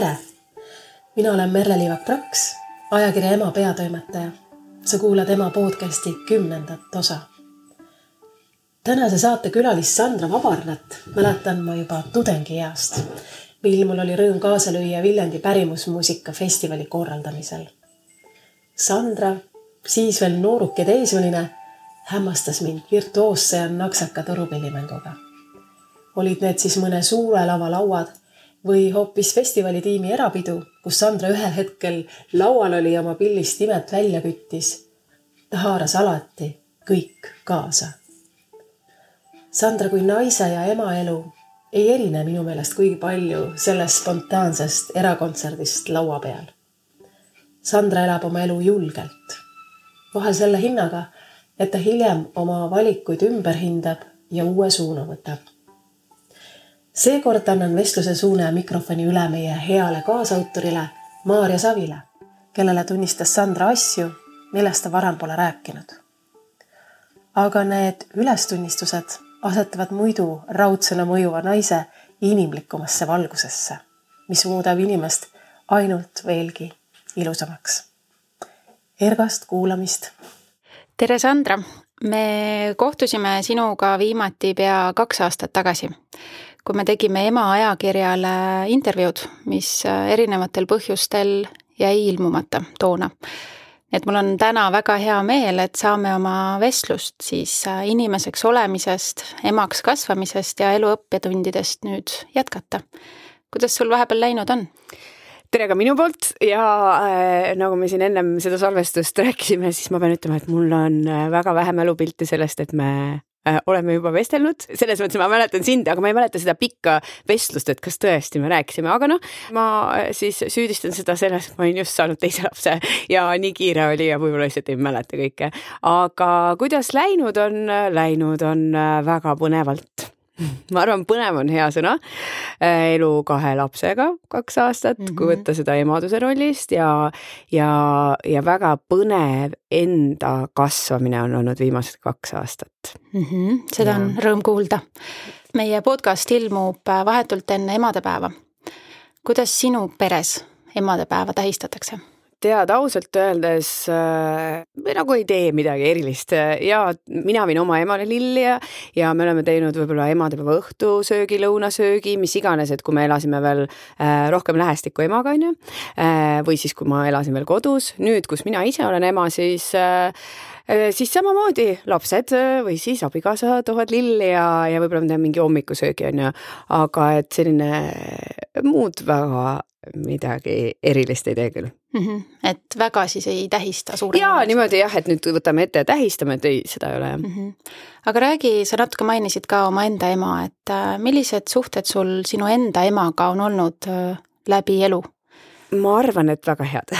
tere! mina olen Merle-Liivak Praks, ajakirja Ema peatoimetaja. sa kuulad Ema podcasti kümnendat osa. tänase saate külalist Sandra Vabarnat mäletan ma juba tudengieast, mil mul oli rõõm kaasa lüüa Viljandi pärimusmuusika festivali korraldamisel. Sandra, siis veel nooruke teismeline, hämmastas mind virtuoosse ja naksaka tõrupillimänguga. olid need siis mõne suure lava lauad või hoopis festivalitiimi erapidu, kus Sandra ühel hetkel laual oli ja oma pillist imet välja küttis. ta haaras alati kõik kaasa. Sandra kui naise ja ema elu ei erine minu meelest kuigi palju sellest spontaansest erakontserdist laua peal. Sandra elab oma elu julgelt, vahel selle hinnaga, et ta hiljem oma valikuid ümber hindab ja uue suuna võtab seekord annan vestluse suuna ja mikrofoni üle meie heale kaasautorile Maarja Savile, kellele tunnistas Sandra asju, millest ta varem pole rääkinud. aga need ülestunnistused asetavad muidu raudsena mõjuva naise inimlikumasse valgusesse, mis muudab inimest ainult veelgi ilusamaks. ergast kuulamist. tere, Sandra. me kohtusime sinuga viimati pea kaks aastat tagasi kui me tegime ema ajakirjale intervjuud, mis äh, erinevatel põhjustel jäi ilmumata toona. et mul on täna väga hea meel, et saame oma vestlust siis äh, inimeseks olemisest, emaks kasvamisest ja elu õppetundidest nüüd jätkata. kuidas sul vahepeal läinud on? tere ka minu poolt ja äh, nagu me siin ennem seda salvestust rääkisime, siis ma pean ütlema, et mul on äh, väga vähe mälupilti sellest, et me oleme juba vestelnud, selles mõttes ma mäletan sind, aga ma ei mäleta seda pikka vestlust, et kas tõesti me rääkisime, aga noh, ma äh, siis süüdistan seda selles, et ma olin just saanud teise lapse ja nii kiire oli ja võib-olla lihtsalt ei mäleta kõike. aga kuidas läinud on, läinud on äh, väga põnevalt ma arvan, põnev on hea sõna. Äh, elu kahe lapsega kaks aastat mm, -hmm. kui mhm. võtta seda emaduse rollist ja, ja, ja väga põnev enda kasvamine on olnud viimased kaks aastat mm. -hmm. seda ja. on rõõm kuulda. meie podcast ilmub vahetult enne emadepäeva. kuidas sinu peres emadepäeva tähistatakse? Tead, ausalt öeldes äh, me nagu ei tee midagi erilist ja mina viin oma emale lilli ja, ja me oleme teinud võib-olla emadepäeva õhtusöögi, lõunasöögi, mis iganes, et kui me elasime veel äh, rohkem lähestikku emaga, onju äh,. või siis, kui ma elasin veel kodus, nüüd, kus mina ise olen ema, siis äh, äh siis samamoodi lapsed äh, või siis abikaasa toovad lilli ja, ja võib-olla me teeme mingi hommikusöögi onju, aga et selline muud väga midagi erilist ei tee küll mm. -hmm. et väga siis ei tähista suure. jaa, niimoodi jah, et nüüd võtame ette ja tähistame, et ei, seda ei ole jah mm. -hmm. aga räägi, sa natuke mainisid ka omaenda ema, et äh, millised suhted sul sinu enda emaga on olnud äh, läbi elu? Ma arvan, et väga head.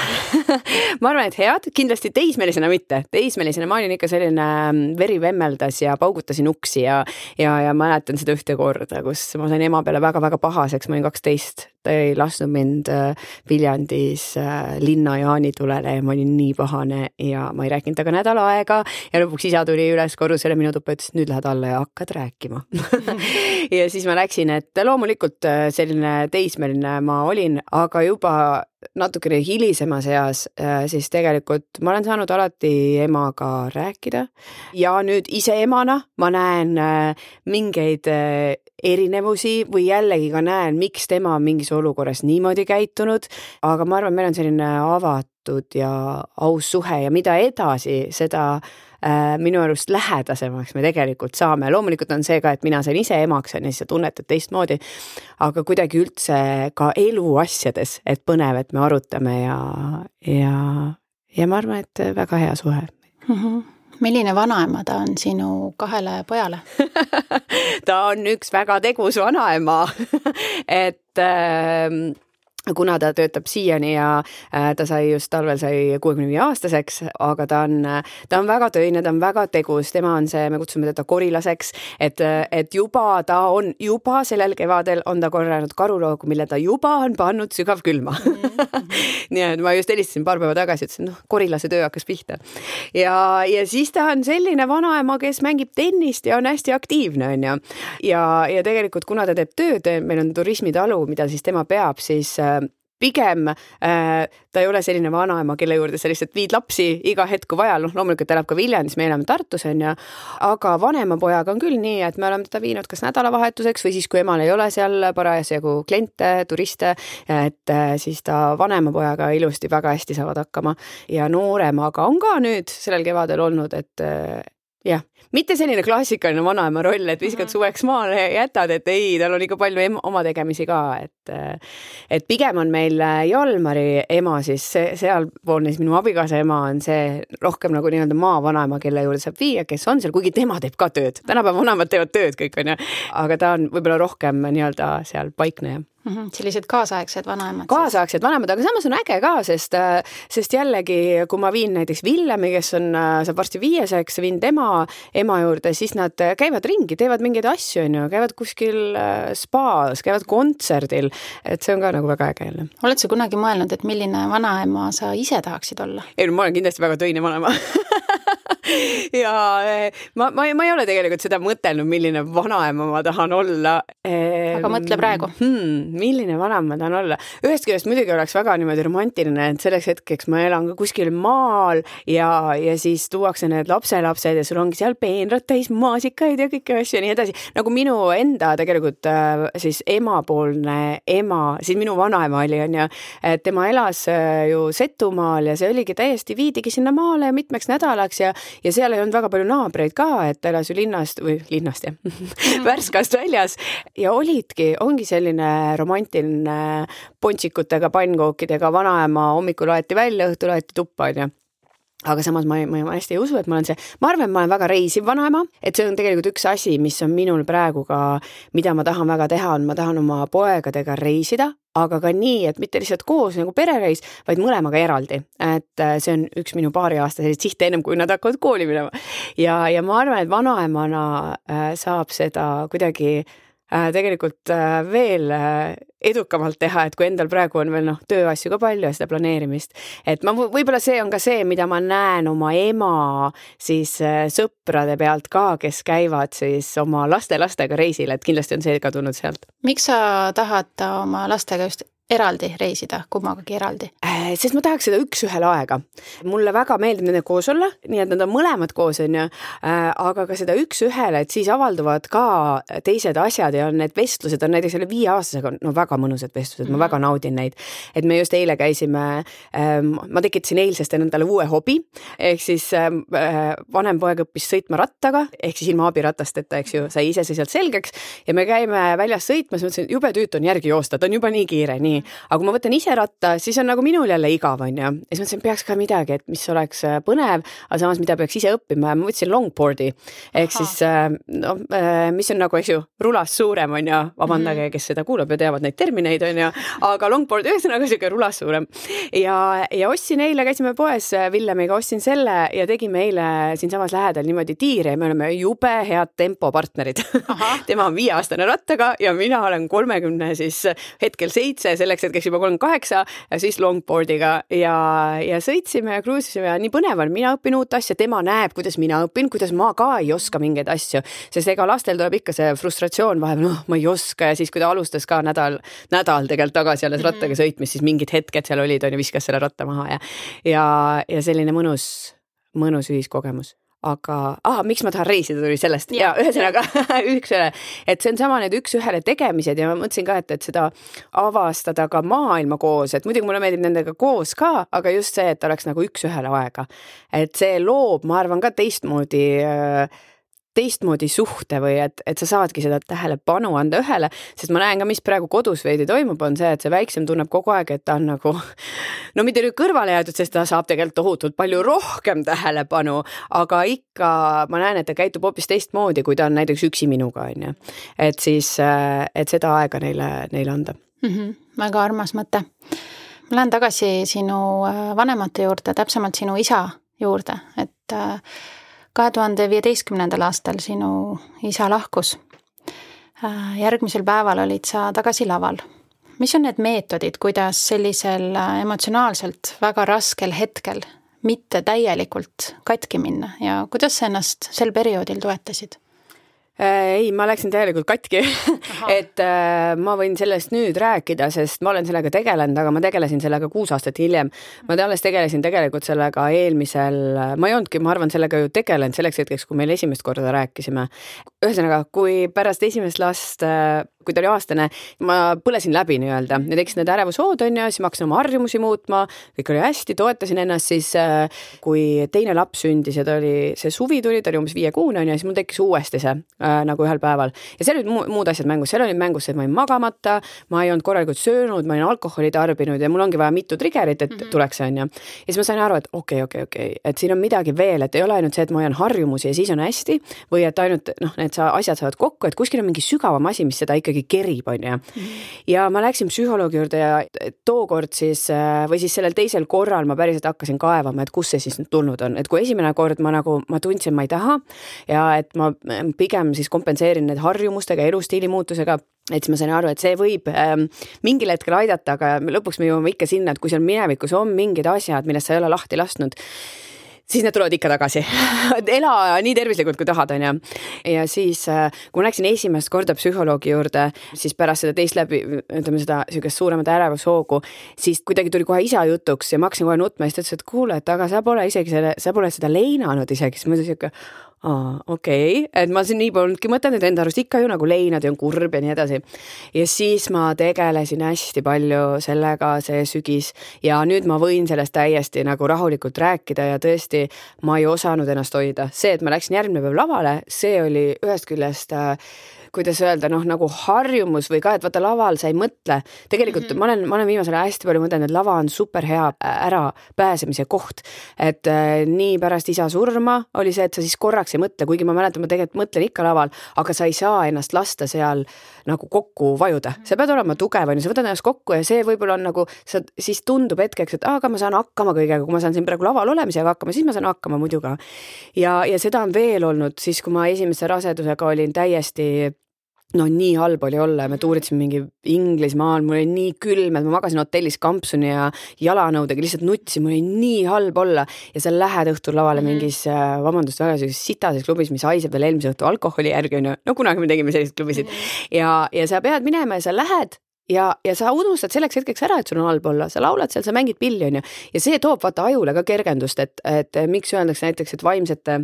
Ma arvan, et head, kindlasti teismelisena mitte, teismelisena ma olin ikka selline mm, veri vemmeldas ja paugutasin uksi ja, ja, ja mäletan seda ühte korda, kus ma sain ema peale väga-väga pahaseks, ma olin kaksteist, ta ei lasknud mind äh, Viljandis äh, linna jaanitulele ja ma olin nii pahane ja ma ei rääkinud temaga nädal aega. Ja lõpuks isa tuli üles korrusele minu tuppa, ütles, nüüd lähed alla ja hakkad rääkima. Ja siis ma läksin, et loomulikult äh, selline teismeline ma olin, aga juba natukene hilisemas eas, siis tegelikult ma olen saanud alati emaga rääkida. Ja nüüd ise emana ma näen mingeid erinevusi või jällegi ka näen, miks tema on mingis olukorras niimoodi käitunud, aga ma arvan, meil on selline avatud ja aus suhe ja mida edasi, seda äh, minu arust lähedasemaks me tegelikult saame, loomulikult on see ka, et mina sain ise emaks, on ju, siis sa tunnetad teistmoodi, aga kuidagi üldse ka eluasjades, et põnev, et me arutame ja, ja, ja ma arvan, et väga hea suhe mm. -hmm milline vanaema ta on sinu kahele pojale? Ta on üks väga tegus vanaema. Et äh, kuna ta töötab siiani ja äh, ta sai just talvel sai kuuekümne viie aastaseks, aga ta on, ta on väga töine, ta on väga tegus, tema on see, me kutsume teda korilaseks, et, et juba ta on, juba sellel kevadel on ta korjanud karuloogu, mille ta juba on pannud sügavkülma nii et ma just helistasin paar päeva tagasi, ütlesin, noh, korilase töö hakkas pihta. ja, ja siis ta on selline vanaema, kes mängib tennist ja on hästi aktiivne, onju. ja, ja tegelikult kuna ta teeb tööd, meil on turismitalu, mida siis tema peab, siis pigem äh, ta ei ole selline vanaema, kelle juurde sa lihtsalt viid lapsi iga hetk, kui vaja, noh loomulikult elab ka Viljandis, me elame Tartus on ju, aga vanema pojaga on küll nii, et me oleme teda viinud kas nädalavahetuseks või siis, kui emal ei ole seal parasjagu kliente, turiste, et äh, siis ta vanema pojaga ilusti väga hästi saavad hakkama. Ja nooremaga on ka nüüd sellel kevadel olnud, et äh, jah, mitte selline klassikaline vanaema roll, et viskad mm -hmm. suveks maale ja jätad, et ei, tal on ikka palju oma tegemisi ka, et et pigem on meil Jalmari ema siis sealpoolne siis minu abikaasa ema on see rohkem nagu nii-öelda maavanaema, kelle juurde saab viia, kes on seal, kuigi tema teeb ka tööd, tänapäeva vanemad teevad tööd kõik onju, aga ta on võib-olla rohkem nii-öelda seal paikneja mm. -hmm. sellised kaasaegsed vanaemad. kaasaegsed vanemad, aga samas on äge ka, sest, sest jällegi, kui ma viin näiteks Villemi, kes on, saab varsti viieseks, viin tema ema juurde, siis nad käivad ringi, teevad mingeid asju, on ju, käivad kuskil äh, spaas, käivad kontserdil. et see on ka nagu väga äge jälle. oled sa kunagi mõelnud, et milline vanaema sa ise tahaksid olla? ei no ma olen kindlasti väga töine vanaema ja eh, ma, ma, ma ei ole tegelikult seda mõtelnud, milline vanaema ma tahan olla. aga mõtle praegu hmm,. milline vanaema ma tahan olla? ühest küljest muidugi oleks väga niimoodi romantiline, et selleks hetkeks ma elan ka kuskil maal ja, ja siis tuuakse need lapselapsed ja sul ongi seal peenrad täis maasikaid ja kõiki asju ja nii edasi. nagu minu enda tegelikult äh, siis emapoolne ema, siis minu vanaema oli, onju, et tema elas äh, ju Setumaal ja see oligi täiesti, viidigi sinna maale mitmeks nädalaks ja ja seal ei olnud väga palju naabreid ka, et ta elas ju linnast või linnast jah Värskast väljas. Ja olidki, ongi selline romantiline pontsikutega, pannkookidega vanaema, hommikul aeti välja, õhtul aeti tuppa onju aga samas ma, ma, ma hästi ei usu, et ma olen see, ma arvan, et ma olen väga reisiv vanaema, et see on tegelikult üks asi, mis on minul praegu ka, mida ma tahan väga teha, on, ma tahan oma poegadega reisida, aga ka nii, et mitte lihtsalt koos nagu perereis, vaid mõlemaga eraldi. et äh, see on üks minu paariaastaseid sihte ennem kui nad hakkavad kooli minema. ja, ja ma arvan, et vanaemana äh, saab seda kuidagi äh, tegelikult äh, veel äh, edukamalt teha, et kui endal praegu on veel noh, tööasju ka palju ja seda planeerimist, et ma võib-olla see on ka see, mida ma näen oma ema siis sõprade pealt ka, kes käivad siis oma laste-lastega reisil, et kindlasti on see ka tulnud sealt. miks sa tahad oma lastega just eraldi reisida, kummagagi eraldi? Äh, sest ma tahaks seda üks-ühele aega. mulle väga meeldib nendega koos olla, nii et nad on mõlemad koos, on ju, äh, aga ka seda üks-ühele, et siis avalduvad ka teised asjad ja on need vestlused on näiteks selle viieaastasega no väga mõnusad vestlused mm, -hmm. ma väga naudin neid. et me just eile käisime, ähm, ma tekitasin eilsest endale uue hobi, ehk siis ähm, äh, vanem poeg õppis sõitma rattaga, ehk siis ilma abiratasteta, eks ju, sai iseseisvalt selgeks ja me käime väljas sõitmas, mõtlesin, jube tüütu on järgi joosta, ta on juba nii kiire, nii nii, aga kui ma võtan ise ratta, siis on nagu minul jälle igav, on ju. ja siis mõtlesin, peaks ka midagi, et mis oleks äh, põnev, aga samas, mida peaks ise õppima ja ma võtsin longboard'i ehk Aha. siis äh, no äh, mis on nagu, eks ju, rulast suurem on ju, vabandage mm, -hmm. kes seda kuulab ja teavad neid termineid on ju, aga longboard ühesõnaga sihuke rulast suurem. ja, ja ostsin eile, käisime poes Villemiga, ostsin selle ja tegime eile siinsamas lähedal niimoodi tiire ja me oleme jube head tempopartnerid tema on viieaastane rattaga ja mina olen kolmekümne siis hetkel seitse selleks hetkeks juba kolmkümmend kaheksa ja siis longboard'iga. Ja, ja sõitsime ja kruiisisime ja nii põnev on, mina õpin uut asja, tema näeb, kuidas mina õpin, kuidas ma ka ei oska mingeid asju, sest ega lastel tuleb ikka see frustratsioon vahepeal, noh, ma ei oska ja siis, kui ta alustas ka nädal, nädal tegelikult tagasi alles rattaga mhm. sõitmist, siis mingid hetked seal olid, on ju, viskas selle ratta maha ja ja, ja selline mõnus, mõnus ühiskogemus aga ah,, miks ma tahan reisida, tuli sellest. Ja, ja ühesõnaga üks-ühele, et see on sama need üks-ühele tegemised ja ma mõtlesin ka, et, et seda avastada ka maailma koos, et muidugi mulle meeldib nendega koos ka, aga just see, et oleks nagu üks-ühele aega. et see loob, ma arvan ka teistmoodi äh, teistmoodi suhte või et, et sa saadki seda tähelepanu anda ühele, sest ma näen ka, mis praegu kodus veidi toimub, on see, et see väiksem tunneb kogu aeg, et ta on nagu no mitte nüüd kõrvale jäetud, sest ta saab tegelikult tohutult palju rohkem tähelepanu, aga ikka ma näen, et ta käitub hoopis teistmoodi, kui ta on näiteks üksi minuga, on ju. et siis, et seda aega neile, neile anda mm. -hmm. väga armas mõte. ma lähen tagasi sinu äh, vanemate juurde, täpsemalt sinu isa juurde, et äh, kahe tuhande viieteistkümnendal aastal sinu isa lahkus. Järgmisel päeval olid sa tagasi laval. mis on need meetodid, kuidas sellisel äh, emotsionaalselt väga raskel hetkel mitte täielikult katki minna ja kuidas sa ennast sel perioodil toetasid? Äh, ei, ma läksin täielikult katki et äh, ma võin sellest nüüd rääkida, sest ma olen sellega tegelenud, aga ma tegelesin sellega kuus aastat hiljem. ma alles tegelesin tegelikult sellega eelmisel, ma ei olnudki, ma arvan, sellega ju tegelenud selleks hetkeks, kui meil esimest korda rääkisime. ühesõnaga, kui pärast esimest last äh, kui ta oli aastane, ma põlesin läbi nii-öelda ja tekkis need ärevushood on ju, siis ma hakkasin oma harjumusi muutma, kõik oli hästi, toetasin ennast, siis äh, kui teine laps sündis ja ta oli, see suvi tuli, ta oli umbes viiekuune on ju, siis mul tekkis uuesti see äh, nagu ühel päeval. ja seal olid mu muud asjad mängus, seal olid mängus see, et ma olin magamata, ma ei olnud korralikult söönud, ma olin alkoholi tarbinud ja mul ongi vaja mitu trigger'it, et mm -hmm. tuleks, on ju. ja siis ma sain aru, et okei okay,, okei okay,, okei okay., et siin on midagi veel, et ei ole ainult see, et ma hoian harjumusi ja siis on hästi või et ainult noh, need asjad saavad kokku, et kuskil on mingi sügavam asi, mis seda ikkagi ikkagi kerib, on ju. ja ma läksin psühholoogi juurde ja tookord siis äh, või siis sellel teisel korral ma päriselt hakkasin kaevama, et kust see siis nüüd tulnud on, et kui esimene kord ma nagu, ma tundsin, ma ei taha ja et ma pigem siis kompenseerin need harjumustega, elustiili muutusega et siis ma sain aru, et see võib ähm, mingil hetkel aidata, aga lõpuks me jõuame ikka sinna, et kui seal minevikus on mingid asjad, millest sa ei ole lahti lasknud, siis need tulevad ikka tagasi ela nii tervislikult, kui tahad, onju. ja siis, äh, kui ma läksin esimest korda psühholoogi juurde, siis pärast seda teist läbi, ütleme seda siukest suuremat ärevushoogu, siis kuidagi tuli kohe isa jutuks ja ma hakkasin kohe nutma ja siis ta ütles, et kuule, et aga sa pole isegi selle, sa pole seda leinanud isegi, siis ma olin siuke aa, okei okay., et ma siin nii polnudki mõtelnud, enda arust ikka ju nagu leinad ja on kurb ja nii edasi. ja siis ma tegelesin hästi palju sellega see sügis ja nüüd ma võin sellest täiesti nagu rahulikult rääkida ja tõesti, ma ei osanud ennast hoida. see, et ma läksin järgmine päev lavale, see oli ühest küljest äh, kuidas öelda, noh, nagu harjumus või ka, et vaata laval sa ei mõtle. tegelikult mm -hmm. ma olen, ma olen viimasel ajal hästi palju mõtelnud, et lava on super hea ärapääsemise koht. et äh, nii pärast isa surma oli see, et sa siis korraks ei mõtle, kuigi ma mäletan, ma tegelikult mõtlen ikka laval, aga sa ei saa ennast lasta seal nagu kokku vajuda, sa pead olema tugev, on ju, sa võtad ennast kokku ja see võib-olla on nagu, sa siis tundub hetkeks, et aga ma saan hakkama kõigega, kui ma saan siin praegu laval olemisega hakkama, siis ma saan hakkama muidu ka. ja, ja seda on veel olnud siis, kui ma esimese rasedusega olin täiesti no nii halb oli olla ja me tuuritasime mingi Inglismaal, mul oli nii külm, et ma magasin hotellis kampsuni ja jalanõudega, lihtsalt nutsin, mul oli nii halb olla. Ja sa lähed õhtul lavale mm mingis, äh, vabandust väga, sellises sitases klubis, mis haiseb veel eelmise õhtu alkoholi järgi onju, no kunagi me tegime selliseid klubisid. Mm ja, ja sa pead minema ja sa lähed ja, ja sa unustad selleks hetkeks ära, et sul on halb olla, sa laulad seal, sa mängid pilli onju ja see toob vaata ajule ka kergendust, et, et miks öeldakse näiteks, et vaimsete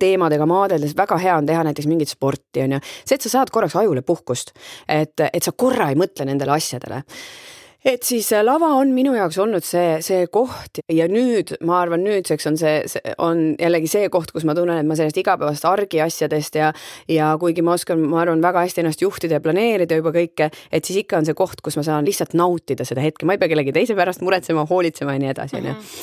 teemadega maadeldes väga hea on teha näiteks mingit sporti, on ju. see, et sa saad korraks ajule puhkust, et, et sa korra ei mõtle nendele asjadele et siis äh, lava on minu jaoks olnud see, see koht ja nüüd ma arvan, nüüdseks on see, see on jällegi see koht, kus ma tunnen, et ma sellest igapäevast argiasjadest ja ja kuigi ma oskan, ma arvan, väga hästi ennast juhtida ja planeerida juba kõike, et siis ikka on see koht, kus ma saan lihtsalt nautida seda hetke, ma ei pea kellegi teise pärast muretsema, hoolitsema ja nii edasi, onju. Mhm.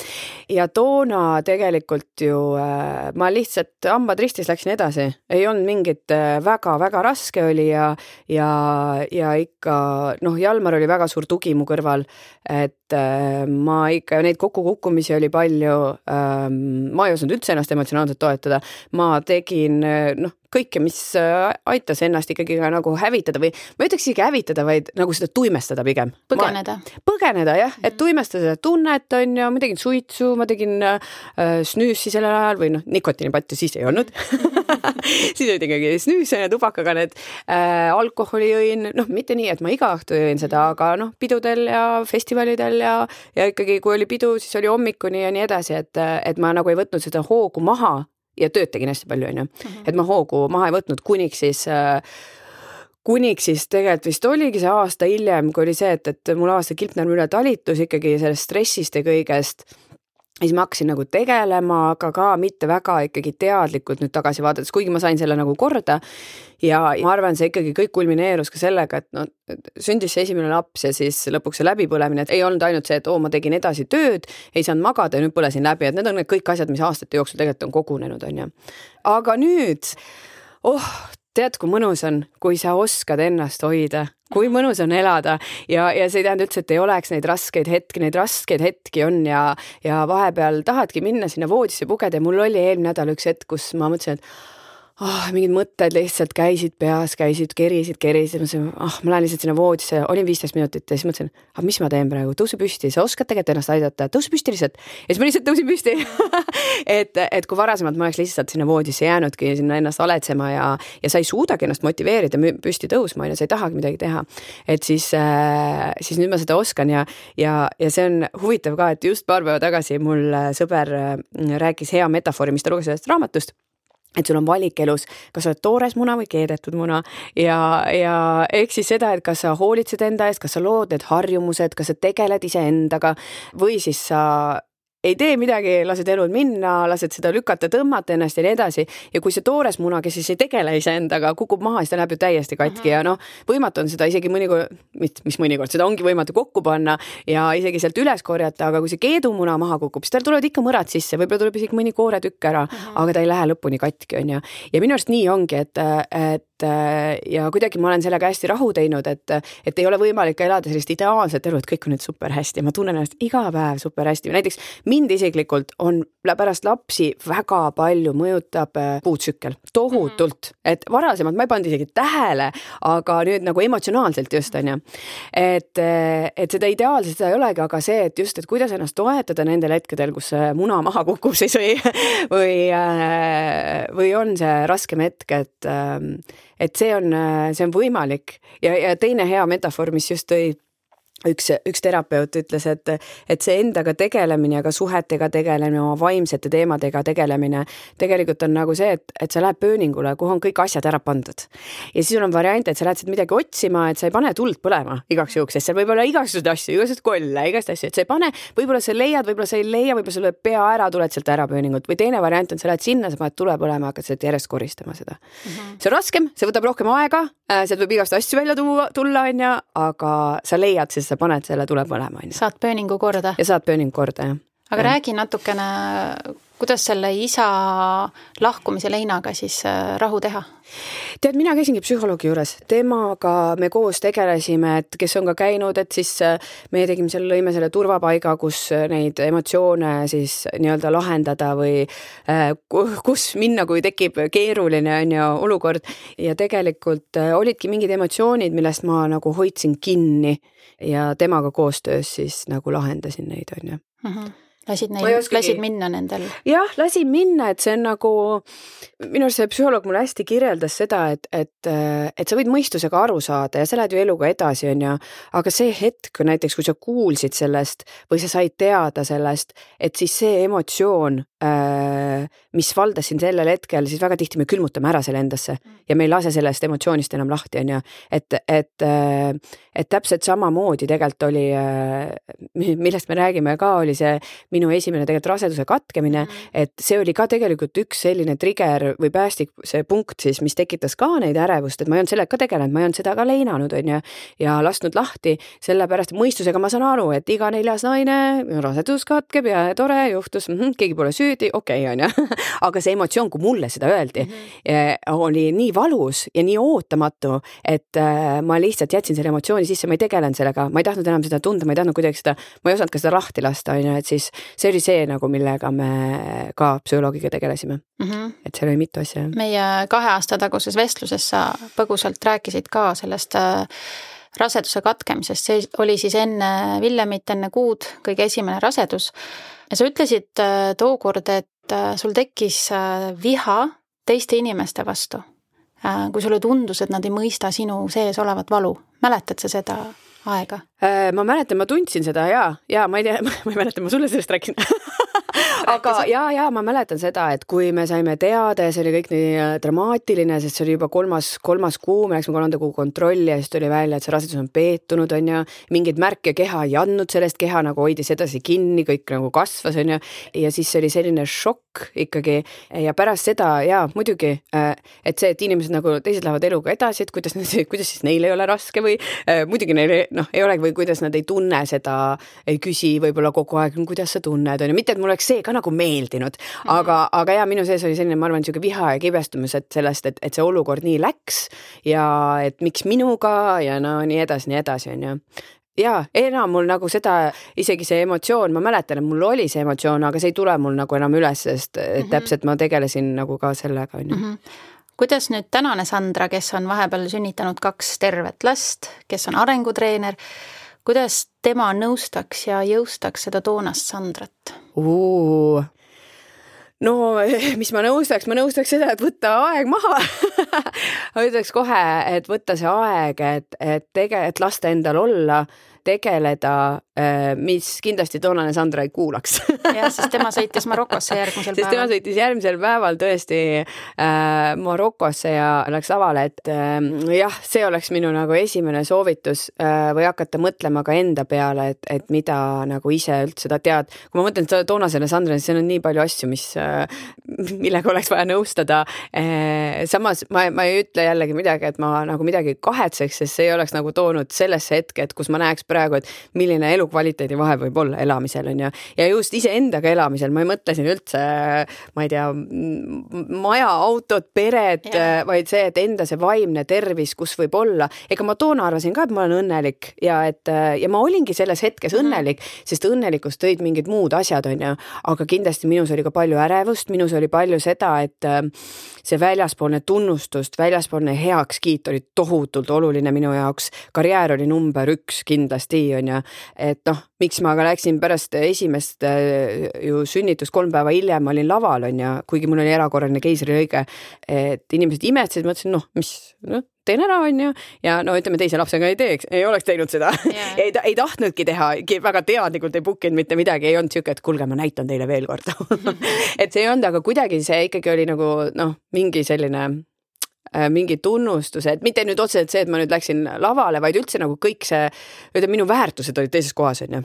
ja toona tegelikult ju äh, ma lihtsalt hambad ristis läksin edasi, ei olnud mingit väga-väga äh, raske oli ja ja, ja ikka noh, Jalmar oli väga suur tugi mu kõrval, et äh, ma ikka, neid kokkukukkumisi oli palju ähm,, ma ei osanud üldse ennast emotsionaalselt toetada, ma tegin äh, noh, kõike, mis äh, aitas ennast ikkagi ka nagu hävitada või ma ei ütleks isegi hävitada, vaid nagu seda tuimestada pigem. põgeneda. põgeneda jah, et mhm. tuimestada seda tunnet on ju, ma tegin suitsu, ma tegin äh, snüüsi sellel ajal või noh, nikotiinipatju siis ei olnud siis olid ikkagi snüüs ja tubakaga need äh,, alkoholi jõin, noh, mitte nii, et ma iga õhtu jõin seda, mhm. aga noh, pidudel ja festivalidel ja, ja ikkagi, kui oli pidu, siis oli hommikuni ja nii edasi, et, et ma nagu ei võtnud seda hoogu maha ja tööd tegin hästi palju, onju. Mhm. et ma hoogu maha ei võtnud, kuniks siis äh, kuniks siis tegelikult vist oligi see aasta hiljem, kui oli see, et, et mul aasta kilpnärm üle talitus ikkagi sellest stressist ja kõigest siis ma hakkasin nagu tegelema, aga ka mitte väga ikkagi teadlikult nüüd tagasi vaadates, kuigi ma sain selle nagu korda. ja ma arvan, see ikkagi kõik kulmineerus ka sellega, et noh, sündis see esimene laps ja siis lõpuks see läbipõlemine, et ei olnud ainult see, et oo, ma tegin edasi tööd, ei saanud magada ja nüüd põlesin läbi, et need on need kõik asjad, mis aastate jooksul tegelikult on kogunenud, on ju. aga nüüd, oh, tead, kui mõnus on, kui sa oskad ennast hoida, kui mõnus on elada. Ja, ja see ei tähenda üldse, et ei oleks neid raskeid hetki, neid raskeid hetki on ja, ja vahepeal tahadki minna sinna voodisse pugeda. Ja mul oli eelmine nädal üks hetk, kus ma mõtlesin, et oh, mingid mõtted lihtsalt käisid peas, käisid, kerisid, kerisid, mõtlesin, ah oh,, ma lähen lihtsalt sinna voodisse, olin viisteist minutit ja siis mõtlesin, aga mis ma teen praegu, tõuse püsti, sa oskad tegelikult ennast aidata, tõuse püsti lihtsalt. ja siis ma lihtsalt tõusin püsti. Et, et kui varasemalt ma oleks lihtsalt sinna voodisse jäänudki sinna ennast aletsema ja, ja sa ei suudagi ennast motiveerida püsti tõusma, on ju, sa ei tahagi midagi teha. et siis äh,, siis nüüd ma seda oskan ja, ja, ja see on huvitav ka, et just paar päeva tagasi mul sõber äh, rääkis hea metafoori, mis ta luges ühest raamatust et sul on valik elus, kas sa oled toores muna või keedetud muna. Ja, ja ehk siis seda, et kas sa hoolitsed enda eest, kas sa lood need harjumused, kas sa tegeled iseendaga või siis sa ei tee midagi, lased elul minna, lased seda lükata, tõmmata ennast ja nii edasi. ja kui see toores muna, kes siis ei tegele iseendaga, kukub maha, siis ta läheb ju täiesti katki mm -hmm. ja noh, võimatu on seda isegi mõnikord, mis mõnikord, seda ongi võimatu kokku panna ja isegi sealt üles korjata, aga kui see keedumuna maha kukub, siis tal tulevad ikka mõrad sisse, võib-olla tuleb isegi mõni kooretükk ära mm, -hmm. aga ta ei lähe lõpuni katki, on ju. ja minu arust nii ongi, et, et ja kuidagi ma olen sellega hästi rahu teinud, et, et ei ole võimalik elada sellist ideaalset elu, et kõik on nüüd super hästi, ma tunnen ennast iga päev super hästi, näiteks mind isiklikult on pärast lapsi väga palju mõjutab äh, puutsükkel, tohutult, mhm. et varasemalt ma ei pannud isegi tähele, aga nüüd nagu emotsionaalselt just on ju. et, äh, et seda ideaalset seda ei olegi, aga see, et just, et kuidas ennast toetada nendel hetkedel, kus muna maha kukub siis või, või, äh, või on see raskem hetk, et, ähm, et see on, see on võimalik. Ja, ja teine hea metafoor, mis just tõi üks, üks terapeut ütles, et, et see endaga tegelemine ja ka suhetega tegelemine, oma vaimsete teemadega tegelemine tegelikult on nagu see, et, et sa lähed pööningule, kuhu on kõik asjad ära pandud. ja siis sul on variant, et sa lähed sealt midagi otsima, et sa ei pane tuld põlema igaks juhuks, sest seal võib olla igasuguseid asju, igasuguseid kolle, igasuguseid asju, et sa ei pane, võib-olla sa leiad, võib-olla sa ei leia, võib-olla sul lööb pea ära, tuled sealt ära pööningult või teine variant on, sa lähed sinna, sa paned tule põlema, hakkad sealt järjest koristama seda mm. -hmm. see on raskem, see võtab rohkem aega, äh, sealt võib igast asju välja tuua, tulla, onju, aga sa leiad siis sa paned selle tule põlema, on ju. saad pööningu korda. ja saad pööningu korda, jah. aga ja. räägi natukene, kuidas selle isa lahkumise leinaga siis äh, rahu teha? tead, mina käisingi psühholoogi juures, temaga me koos tegelesime, et kes on ka käinud, et siis äh, me tegime seal, lõime selle turvapaiga, kus äh, neid emotsioone siis nii-öelda lahendada või kus minna, kui tekib keeruline on ju olukord ja tegelikult olidki mingid emotsioonid, millest ma nagu hoidsin kinni ja temaga koostöös siis nagu lahendasin neid, on ju mm. -hmm lasid neil, lasid minna nendel? jah, lasin minna, et see on nagu, minu arust see psühholoog mulle hästi kirjeldas seda, et, et, et sa võid mõistusega aru saada ja sa lähed ju eluga edasi, on ju, aga see hetk näiteks, kui sa kuulsid sellest või sa said teada sellest, et siis see emotsioon mis valdas sind sellel hetkel, siis väga tihti me külmutame ära selle endasse ja me ei lase sellest emotsioonist enam lahti, on ju. et, et, äh, et täpselt samamoodi tegelikult oli, äh, millest me räägime ka, oli see minu esimene tegelikult raseduse katkemine, mm. et see oli ka tegelikult üks selline trigger või päästik, see punkt siis, mis tekitas ka neid ärevust, et ma ei olnud sellega ka tegelenud, ma ei olnud seda ka leinanud, on ju, ja lasknud lahti, sellepärast mõistusega ma saan aru, et iga neljas naine, rasedus katkeb ja tore juhtus mm, -hmm, keegi pole süüdi süüdi, okei okay,, onju. aga see emotsioon, kui mulle seda öeldi mm, -hmm. oli nii valus ja nii ootamatu, et äh, ma lihtsalt jätsin selle emotsiooni sisse, ma ei tegelenud sellega, ma ei tahtnud enam seda tunda, ma ei tahtnud kuidagi seda, ma ei osanud ka seda lahti lasta, onju, et siis see oli see nagu, millega me ka psühholoogiga tegelesime mm. -hmm. et seal oli mitu asja. meie kahe aasta taguses vestluses sa põgusalt rääkisid ka sellest äh, raseduse katkemisest, see oli siis enne Villemit, enne kuud, kõige esimene rasedus ja sa ütlesid äh, tookord, et äh, sul tekkis äh, viha teiste inimeste vastu, kui sulle tundus, et nad ei mõista sinu sees olevat valu. mäletad sa seda aega? Ma mäletan, ma tundsin seda ja, ja ma ei tea, ma ei mäleta, ma sulle sellest rääkisin aga ja, ja ma mäletan seda, et kui me saime teada ja see oli kõik nii äh, dramaatiline, sest see oli juba kolmas, kolmas kuu, me läksime kolmanda kuu kontrolli ja siis tuli välja, et see rasedus on peetunud, on ju. mingeid märke keha ei andnud sellest, keha nagu hoidis edasi kinni, kõik nagu kasvas, on ju. ja siis oli selline šokk ikkagi ja pärast seda ja muidugi, äh, et see, et inimesed nagu teised lähevad eluga edasi, et kuidas, kuidas siis neil ei ole raske või äh, muidugi neil noh, ei olegi või kuidas nad ei tunne seda, ei küsi võib-olla kogu aeg, kuidas sa tunned, on ju, mitte et mul oleks see ka nagu meeldinud, aga mm, -hmm. aga ja minu sees oli selline, ma arvan, niisugune viha ja kibestumus, et sellest, et, et see olukord nii läks ja et miks minuga ja no nii edasi, nii edasi, on ju ja enam mul nagu seda, isegi see emotsioon, ma mäletan, et mul oli see emotsioon, aga see ei tule mul nagu enam üles, sest mm -hmm. täpselt ma tegelesin nagu ka sellega, on ju. Mhm. kuidas nüüd tänane Sandra, kes on vahepeal sünnitanud kaks tervet last, kes on arengutreener, kuidas tema nõustaks ja jõustaks seda toonast Sandrat? no mis ma nõustaks, ma nõustaks seda, et võtta aeg maha. Ma ütleks kohe, et võtta see aeg, et, et tege-, et lasta endal olla tegeleda, mis kindlasti toonane Sandra ei kuulaks jah, sest tema sõitis Marokosse järgmisel sest päeval. tema sõitis järgmisel päeval tõesti äh, Marokosse ja läks lavale, et äh, jah, see oleks minu nagu esimene soovitus äh, või hakata mõtlema ka enda peale, et, et mida nagu ise üldse ta tead. kui ma mõtlen toonasele Sandrale, siis seal on nii palju asju, mis äh,, millega oleks vaja nõustada äh,. samas ma, ma ei ütle jällegi midagi, et ma nagu midagi kahetseks, sest see ei oleks nagu toonud sellesse hetke, et kus ma näeks praegu, et milline elukvaliteedi vahe võib olla elamisel on ju. ja just iseendaga elamisel, ma ei mõtle siin üldse, ma ei tea, maja, autot, peret, vaid see, et enda see vaimne tervis, kus võib olla. ega ma toona arvasin ka, et ma olen õnnelik ja et ja ma olingi selles hetkes mm -hmm. õnnelik, sest õnnelikkust tõid mingid muud asjad, on ju. aga kindlasti minus oli ka palju ärevust, minus oli palju seda, et äh, see väljaspoolne tunnustust, väljaspoolne heakskiit oli tohutult oluline minu jaoks. karjäär oli number üks kindlasti kindlasti on ju, et noh, miks ma ka läksin pärast esimest äh, ju sünnitust kolm päeva hiljem olin laval on ju, kuigi mul oli erakorraline keisrilõige, et inimesed imetlesid, ma ütlesin noh, mis noh, teen ära, on ju, ja no ütleme, teise lapsega ei teeks, ei oleks teinud seda yeah. ei, ei tahtnudki teha, väga teadlikult ei book inud mitte midagi, ei olnud sihuke, et kuulge, ma näitan teile veel kord et see ei olnud, aga kuidagi see ikkagi oli nagu noh, mingi selline Äh, mingi tunnustuse, et mitte nüüd otseselt see, et ma nüüd läksin lavale, vaid üldse nagu kõik see, ütleme, minu väärtused olid teises kohas, onju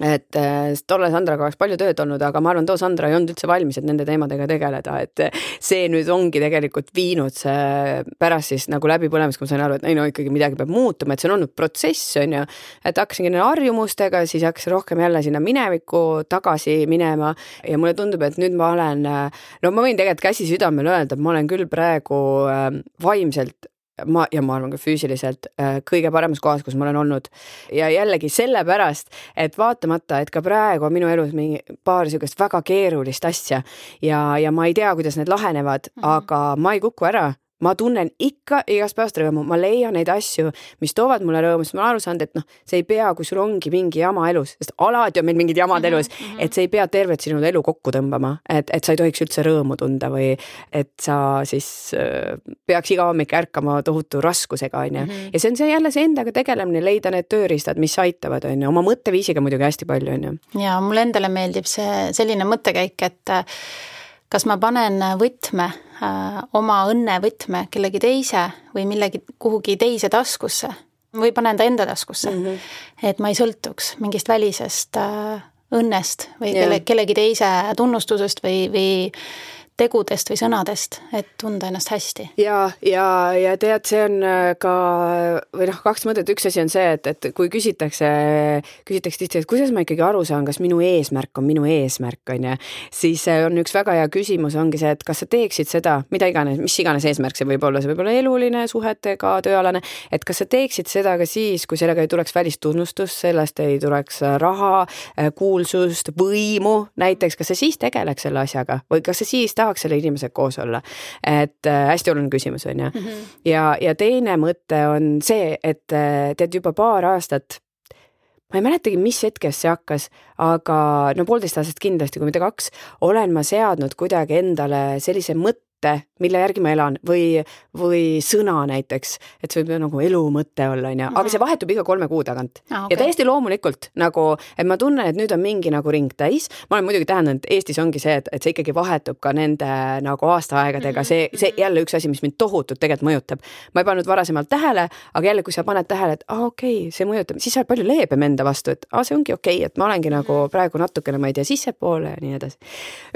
et äh, tolle Sandraga oleks palju tööd olnud, aga ma arvan, too Sandra ei olnud üldse valmis, et nende teemadega tegeleda, et see nüüd ongi tegelikult viinud see pärast siis nagu läbipõlemist, kui ma sain aru, et ei no ikkagi midagi peab muutuma, et see on olnud protsess, on ju. et hakkasingi nende harjumustega, siis hakkasin rohkem jälle sinna minevikku tagasi minema ja mulle tundub, et nüüd ma olen, no ma võin tegelikult käsi südamel öelda, et ma olen küll praegu äh, vaimselt ma ja ma arvan ka füüsiliselt äh, kõige paremas kohas, kus ma olen olnud. ja jällegi sellepärast, et vaatamata, et ka praegu on minu elus mingi paar niisugust väga keerulist asja ja, ja ma ei tea, kuidas need lahenevad mm, -hmm. aga ma ei kuku ära ma tunnen ikka igast päevast rõõmu, ma leian neid asju, mis toovad mulle rõõmu, sest ma olen aru saanud, et noh, see ei pea, kui sul ongi mingi jama elus, sest alati on meil mingid jamad -hmm, elus mm, -hmm. et see ei pea tervet sinu elu kokku tõmbama, et, et sa ei tohiks üldse rõõmu tunda või et sa siis äh, peaks iga hommik ärkama tohutu raskusega, on ju. Mhm. ja see on see jälle see endaga tegelemine, leida need tööriistad, mis aitavad, on ju, oma mõtteviisiga muidugi hästi palju, on ju. ja mulle endale meeldib see selline mõttekäik, et kas ma panen võtme, äh, oma õnnevõtme kellegi teise või millegi, kuhugi teise taskusse või panen ta enda taskusse mm. -hmm. et ma ei sõltuks mingist välisest äh, õnnest või kelle, kellegi teise tunnustusest või, või tegudest või sõnadest, et tunda ennast hästi. ja, ja, ja tead, see on äh, ka või noh, kaks mõtet, üks asi on see, et, et kui küsitakse, küsitakse tihti, et kuidas ma ikkagi aru saan, kas minu eesmärk on minu eesmärk, on ju, siis äh, on üks väga hea küsimus, ongi see, et kas sa teeksid seda, mida iganes, mis iganes eesmärk see võib olla, see võib olla eluline, suhetega, tööalane, et kas sa teeksid seda ka siis, kui sellega ei tuleks välistunnustust, sellest ei tuleks äh, raha, kuulsust, võimu näiteks, kas sa siis tegeleks selle asjaga või kas sa siis tahaks tahaks selle inimesega koos olla. et äh, hästi oluline küsimus on ju mm. -hmm. ja, ja teine mõte on see, et äh, tead juba paar aastat ma ei mäletagi, mis hetkest see hakkas, aga no poolteist aastat kindlasti, kui mitte kaks, olen ma seadnud kuidagi endale sellise mõtte, mõte, mille järgi ma elan või, või sõna näiteks, et see võib nagu elu mõte olla, onju, aga see vahetub iga kolme kuu tagant ah,. Okay. ja täiesti loomulikult nagu, et ma tunnen, et nüüd on mingi nagu ring täis. ma olen muidugi tähendanud, et Eestis ongi see, et, et see ikkagi vahetub ka nende nagu aastaaegadega, see, see mhm. jälle üks asi, mis mind tohutult tegelikult mõjutab. ma ei pannud varasemalt tähele, aga jälle, kui sa paned tähele, et aa ah, okei okay,, see mõjutab, siis sa oled palju leebem enda vastu, et aa ah,, see ongi okei okay,, et ma olengi nagu mhm. praegu natukene, ma ei tea, sissepoole ja nii edasi.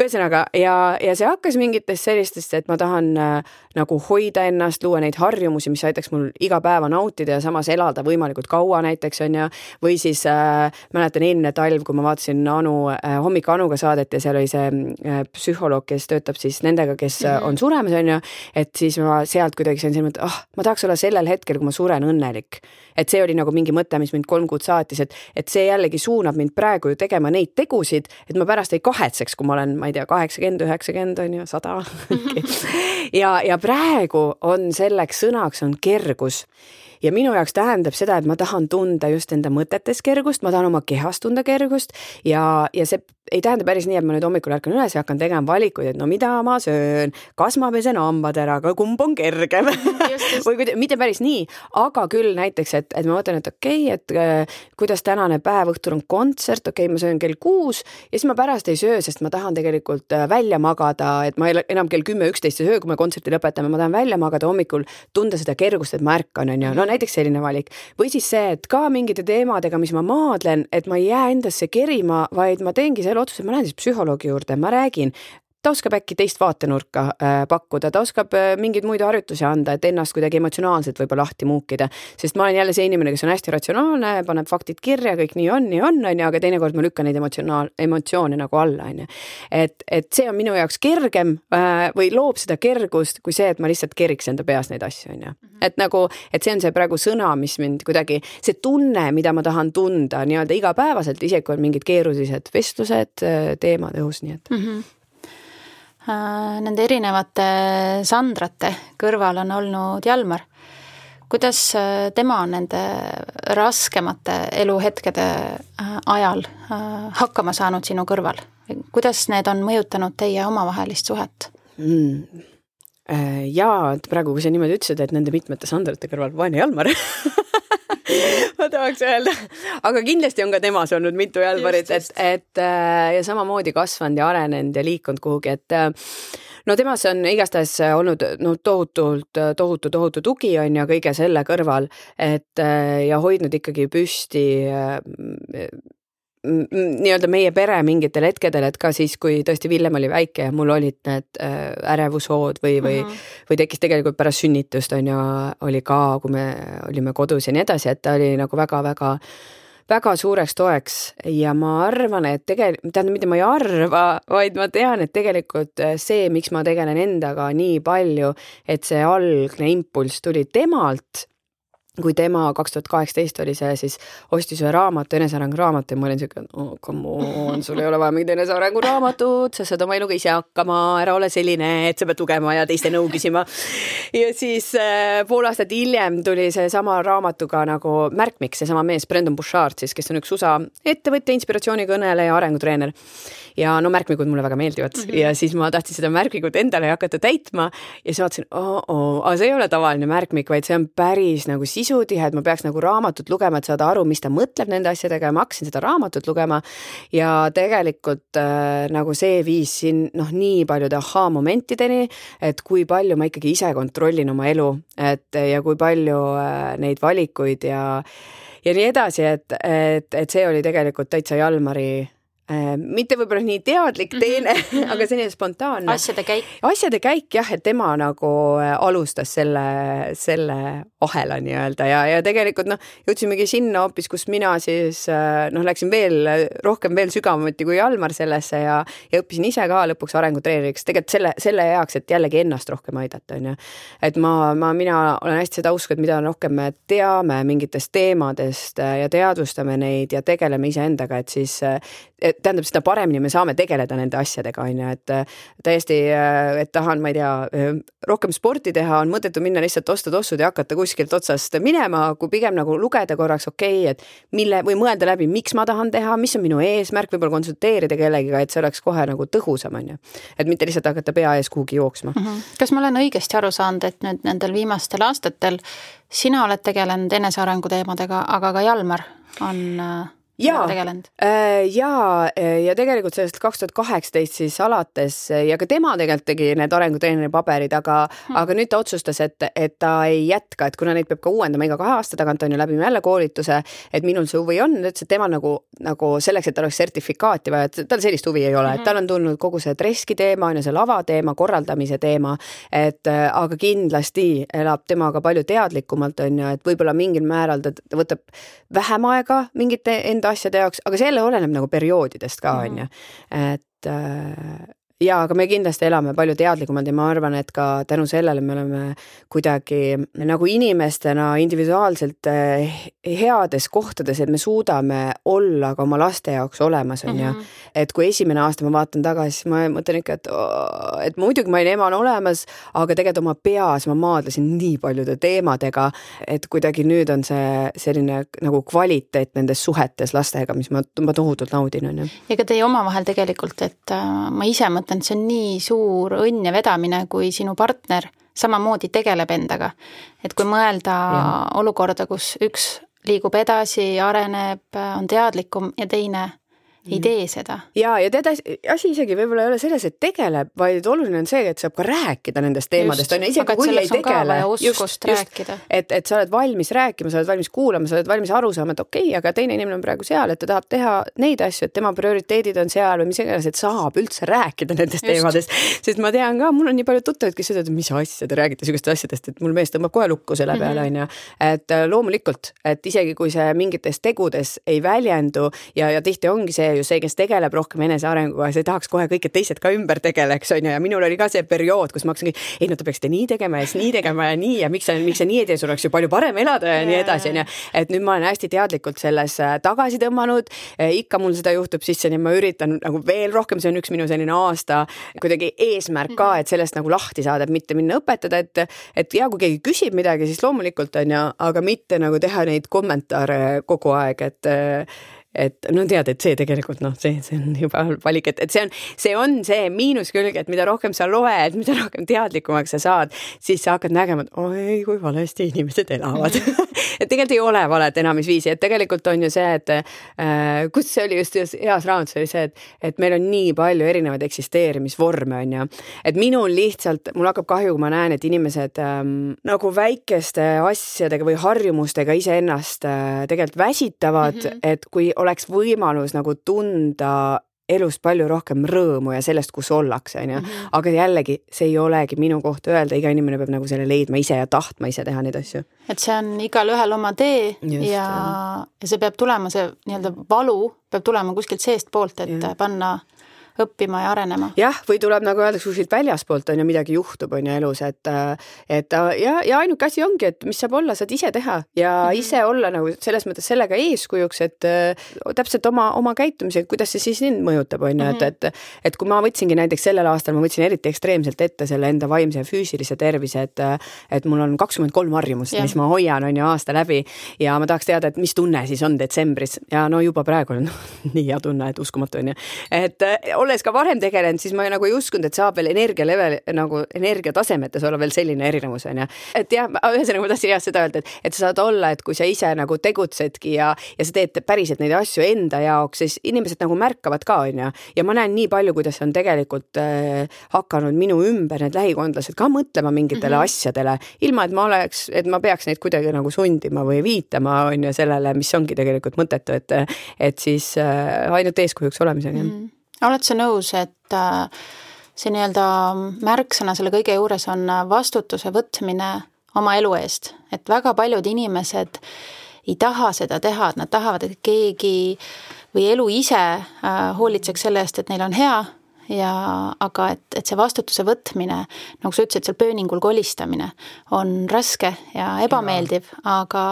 ühesõnaga ja, ja see hakkas mingitest sellistest, et ma tahan äh, nagu hoida ennast, luua neid harjumusi, mis aitaks mul iga päeva nautida ja samas elada võimalikult kaua näiteks on ju. või siis äh, mäletan eelmine talv, kui ma vaatasin Anu äh,, Hommik Anuga saadet ja seal oli see äh, psühholoog, kes töötab siis nendega, kes mm -hmm. on suremas, on ju. et siis ma sealt kuidagi sain selle mõtte, ah oh,, ma tahaks olla sellel hetkel, kui ma suren, õnnelik. et see oli nagu mingi mõte, mis mind kolm kuud saatis, et, et see jällegi suunab mind praegu ju tegema neid tegusid, et ma pärast ei kahetseks, kui ma olen, ma ei tea, kaheksakümmend, üheksakümmend on ju, sada ja, ja praegu on selleks sõnaks on kergus ja minu jaoks tähendab seda, et ma tahan tunda just enda mõtetes kergust, ma tahan oma kehas tunda kergust ja, ja see ei tähenda päris nii, et ma nüüd hommikul ärkan üles ja hakkan tegema valikuid, et no mida ma söön, kas ma pesen hambad ära, aga kumb on kergem? Või kuida-, mitte päris nii, aga küll näiteks, et, et ma mõtlen, et okei okay,, et äh, kuidas tänane päev, õhtul on kontsert, okei okay,, ma söön kell kuus ja siis ma pärast ei söö, sest ma tahan tegelikult äh, välja magada, et ma ei, enam kell kümme, üksteist ei söö, kui me kontserti lõpetame, ma tahan välja magada hommikul, tunda seda kergust, et ma ärkan, on ju, no näiteks selline valik. või siis see, et ka mingite teemadega, mis ma maadlen, et ma ei jää endasse kerima, vaid ma teengi selle otsuse, ma lähen siis psühholoogi juurde, ma räägin, ta oskab äkki teist vaatenurka äh, pakkuda, ta oskab äh, mingeid muid harjutusi anda, et ennast kuidagi emotsionaalselt võib-olla lahti muukida. sest ma olen jälle see inimene, kes on hästi ratsionaalne, paneb faktid kirja, kõik nii on, nii on, on ju, aga teinekord ma lükkan neid emotsionaal, emotsioone nagu alla, on ju. et, et see on minu jaoks kergem äh, või loob seda kergust, kui see, et ma lihtsalt keriks enda peas neid asju, on ju. Mhm. et nagu, et see on see praegu sõna, mis mind kuidagi, see tunne, mida ma tahan tunda nii-öelda igapäevaselt, isegi kui on mingid keerulised vestlused, teemad õhus, nii et mm. -hmm nende erinevate Sandrate kõrval on olnud Jalmar. kuidas äh, tema on nende raskemate eluhetkede äh, ajal hakkama saanud sinu kõrval? kuidas need on mõjutanud teie omavahelist suhet mm.? jaa, et praegu, kui sa niimoodi ütlesid, et nende mitmete Sandrate kõrval vaene Jalmar ma tahaks öelda, aga kindlasti on ka temas olnud mitu jalgpallit, et, et äh, ja samamoodi kasvanud ja arenenud ja liikunud kuhugi, et äh, no temas on igastahes olnud no tohutult, tohutu, tohutu tugi on ju kõige selle kõrval, et äh, ja hoidnud ikkagi püsti nii-öelda meie pere mingitel hetkedel, et ka siis, kui tõesti Villem oli väike ja mul olid need äh, ärevushood või, või mm, -hmm. või tekkis tegelikult pärast sünnitust on ju, oli ka, kui me olime kodus ja nii edasi, et ta oli nagu väga-väga väga suureks toeks ja ma arvan, et tegelikult, tähendab, mitte ma ei arva, vaid ma tean, et tegelikult see, miks ma tegelen endaga nii palju, et see algne impulss tuli temalt kui tema kaks tuhat kaheksateist oli see, siis ostis ühe raamatu, enesearengu raamatu ja ma olin siuke, no come on, sul ei ole vaja mingit enesearengu raamatut, sa saad oma eluga ise hakkama, ära ole selline, et sa pead lugema ja teiste nõu küsima. ja siis äh, pool aastat hiljem tuli seesama raamatuga nagu märkmik, seesama mees, Brendan Bouchard siis, kes on üks USA ettevõtja, inspiratsioonikõneleja, arengutreener ja no märkmikud mulle väga meeldivad mm -hmm. ja siis ma tahtsin seda märkmikut endale hakata täitma ja siis vaatasin oh, oh, aga see ei ole tavaline märkmik, vaid see on päris nagu sisutihe, et ma peaks nagu raamatut lugema, et saada aru, mis ta mõtleb nende asjadega ja ma hakkasin seda raamatut lugema ja tegelikult äh, nagu see viis siin noh, nii paljude ahhaa-momentideni, et kui palju ma ikkagi ise kontrollin oma elu, et ja kui palju äh, neid valikuid ja ja nii edasi, et, et, et see oli tegelikult täitsa Jalmari mitte võib-olla nii teadlik mhm, teene mm, -hmm. aga selline spontaanne. asjade käik. asjade käik jah, et tema nagu äh, alustas selle, selle ahela nii-öelda ja, ja tegelikult noh, jõudsimegi sinna hoopis, kus mina siis äh, noh, läksin veel rohkem veel sügavuti kui Jalmar sellesse ja, ja õppisin ise ka lõpuks arengutreeneriks, tegelikult selle, selle heaks, et jällegi ennast rohkem aidata, on ju. et ma, ma, mina olen hästi seda usku, et mida rohkem me teame mingitest teemadest ja teadvustame neid ja tegeleme iseendaga, et siis et tähendab, seda paremini me saame tegeleda nende asjadega, on ju, et äh, täiesti, äh, et tahan, ma ei tea, äh, rohkem sporti teha, on mõttetu minna lihtsalt osta tossud ja hakata kuskilt otsast minema, kui pigem nagu lugeda korraks, okei okay,, et mille või mõelda läbi, miks ma tahan teha, mis on minu eesmärk, võib-olla konsulteerida kellegiga, et see oleks kohe nagu tõhusam, on ju. et mitte lihtsalt hakata pea ees kuhugi jooksma mm. -hmm. kas ma olen õigesti aru saanud, et nüüd nendel viimastel aastatel sina oled tegelenud enesearengu teemadega, aga ka Jalmar on jaa, äh, ja, äh, ja tegelikult sellest kaks tuhat kaheksateist siis alates äh, ja ka tema tegelikult tegi need arengutreeneri paberid, aga hmm., aga nüüd ta otsustas, et, et ta ei jätka, et kuna neid peab ka uuendama iga kahe aasta tagant on ju, läbime jälle koolituse, et minul see huvi on, ta ütles, et temal nagu, nagu selleks, et tal oleks sertifikaati vaja, et tal sellist huvi ei ole et tal on tulnud kogu see treski teema on ju, see lava teema, korraldamise teema, et aga kindlasti elab temaga palju teadlikumalt on ju, et võib-olla mingil määral ta võtab vähem aega mingite enda enda asjade jaoks, aga see jälle oleneb nagu perioodidest ka, on ju. et, äh, ja aga me kindlasti elame palju teadlikumalt ja ma arvan, et ka tänu sellele me oleme kuidagi nagu inimestena individuaalselt eh, heades kohtades, et me suudame olla ka oma laste jaoks olemas, on ju. Mhm. et kui esimene aasta ma vaatan tagasi, siis ma mõtlen ikka, et, et muidugi ma olin emana olemas, aga tegelikult oma peas ma maadlesin nii paljude teemadega, et kuidagi nüüd on see selline nagu kvaliteet nendes suhetes lastega, mis ma, ma tohutult naudin, on ju. ja ka teie omavahel tegelikult, et äh, ma ise mõtlen, mõtlen, see on nii suur õnn ja vedamine, kui sinu partner samamoodi tegeleb endaga. et kui mõelda ja. olukorda, kus üks liigub edasi, areneb, on teadlikum ja teine ei tee seda. ja, ja tead, asi isegi võib-olla ei ole selles, et tegeleb, vaid oluline on see, et saab ka rääkida nendest teemadest, on ju, isegi kui ei tegele. just, just, et, et sa oled valmis rääkima, sa oled valmis kuulama, sa oled valmis aru saama, et okei okay,, aga teine inimene on praegu seal, et ta tahab teha neid asju, et tema prioriteedid on seal või mis iganes, et saab üldse rääkida nendest just. teemadest. sest ma tean ka, mul on nii palju tuttavaid, kes ütlevad, et mis asja te räägite sihukestest asjadest, et mul mees tõmbab kohe lukku selle peale, mhm. on ju. et äh, loomulikult, et isegi kui see mingites tegudes ei väljendu ja, ja tihti ongi see ju see, kes tegeleb rohkem enesearenguga, see tahaks kohe kõik, et teised ka ümber tegeleks, on ju, ja minul oli ka see periood, kus ma hakkasingi, ei no te peaksite nii tegema ja siis nii tegema ja nii ja miks sa, miks sa nii ei tee, sul oleks ju palju parem elada ja, ja nii edasi, on ju. et nüüd ma olen hästi teadlikult selles äh, tagasi tõmmanud, äh, ikka mul seda juhtub sisse, nii et ma üritan nagu veel rohkem, see on üks minu selline aasta kuidagi eesmärk ka, et sellest nagu lahti saada, et mitte minna õpetada, et, et ja kui keegi küsib midagi, siis loomulikult on ju, aga mitte nagu teha neid kommentaare kogu aeg, et et no tead, et see tegelikult noh, see, see on juba halb valik, et, et see on, see on see miinuskülg, et mida rohkem sa loed, mida rohkem teadlikumaks sa saad, siis sa hakkad nägema, et oi kui valesti inimesed elavad et tegelikult ei ole valet elamisviisi, et tegelikult on ju see, et äh, kus see oli just, just heas raamatus oli see, et, et meil on nii palju erinevaid eksisteerimisvorme, on ju. et minul lihtsalt, mul hakkab kahju, kui ma näen, et inimesed ähm, nagu väikeste asjadega või harjumustega iseennast äh, tegelikult väsitavad mm, -hmm. et kui oleks võimalus nagu tunda elust palju rohkem rõõmu ja sellest, kus ollakse, on ju. Mhm. aga jällegi, see ei olegi minu koht öelda, iga inimene peab nagu selle leidma ise ja tahtma ise teha neid asju. et see on igalühel oma tee Just, ja, ja see peab tulema, see nii-öelda valu peab tulema kuskilt seestpoolt, et ja. panna õppima ja arenema. jah, või tuleb nagu öeldakse kuskilt väljaspoolt on ju midagi juhtub, on ju elus, et et ja, ja ainuke asi ongi, et mis saab olla, saad ise teha ja mm -hmm. ise olla nagu selles mõttes sellega eeskujuks, et täpselt oma, oma käitumisega, kuidas see siis mind mõjutab, on ju, et, mhm. et et kui ma võtsingi näiteks sellel aastal, ma võtsin eriti ekstreemselt ette selle enda vaimse ja füüsilise tervise, et et mul on kakskümmend kolm harjumust, mis ma hoian, on ju, aasta läbi ja ma tahaks teada, et mis tunne siis on detsembris ja no juba praegu on nii hea tunne, et uskumatu on ju. et olles ka varem tegelenud, siis ma nagu ei uskunud, et saab veel energia level nagu energiatasemetes olla veel selline erinevus on ju. et jah, ühesõnaga ma tahtsin jah seda öelda, et, et sa saad olla, et kui sa ise nagu tegutsedki ja, ja sa teed päriselt neid asju enda jaoks, siis inimesed nagu märkavad ka on ju. ja ma näen nii palju, kuidas on tegelikult äh, hakanud minu ümber need lähikondlased ka mõtlema mingitele mm -hmm. asjadele, ilma et ma oleks, et ma peaks neid kuidagi nagu sundima või viitama on ju sellele, mis ongi tegelikult mõttetu, et, et siis äh, ainult eeskujuks olemisega mm. -hmm oled sa nõus, et äh, see nii-öelda märksõna selle kõige juures on äh, vastutuse võtmine oma elu eest, et väga paljud inimesed ei taha seda teha, et nad tahavad, et keegi või elu ise äh, hoolitseks selle eest, et neil on hea ja aga et, et see vastutuse võtmine, nagu sa ütlesid, seal pööningul kolistamine on raske ja ebameeldiv, aga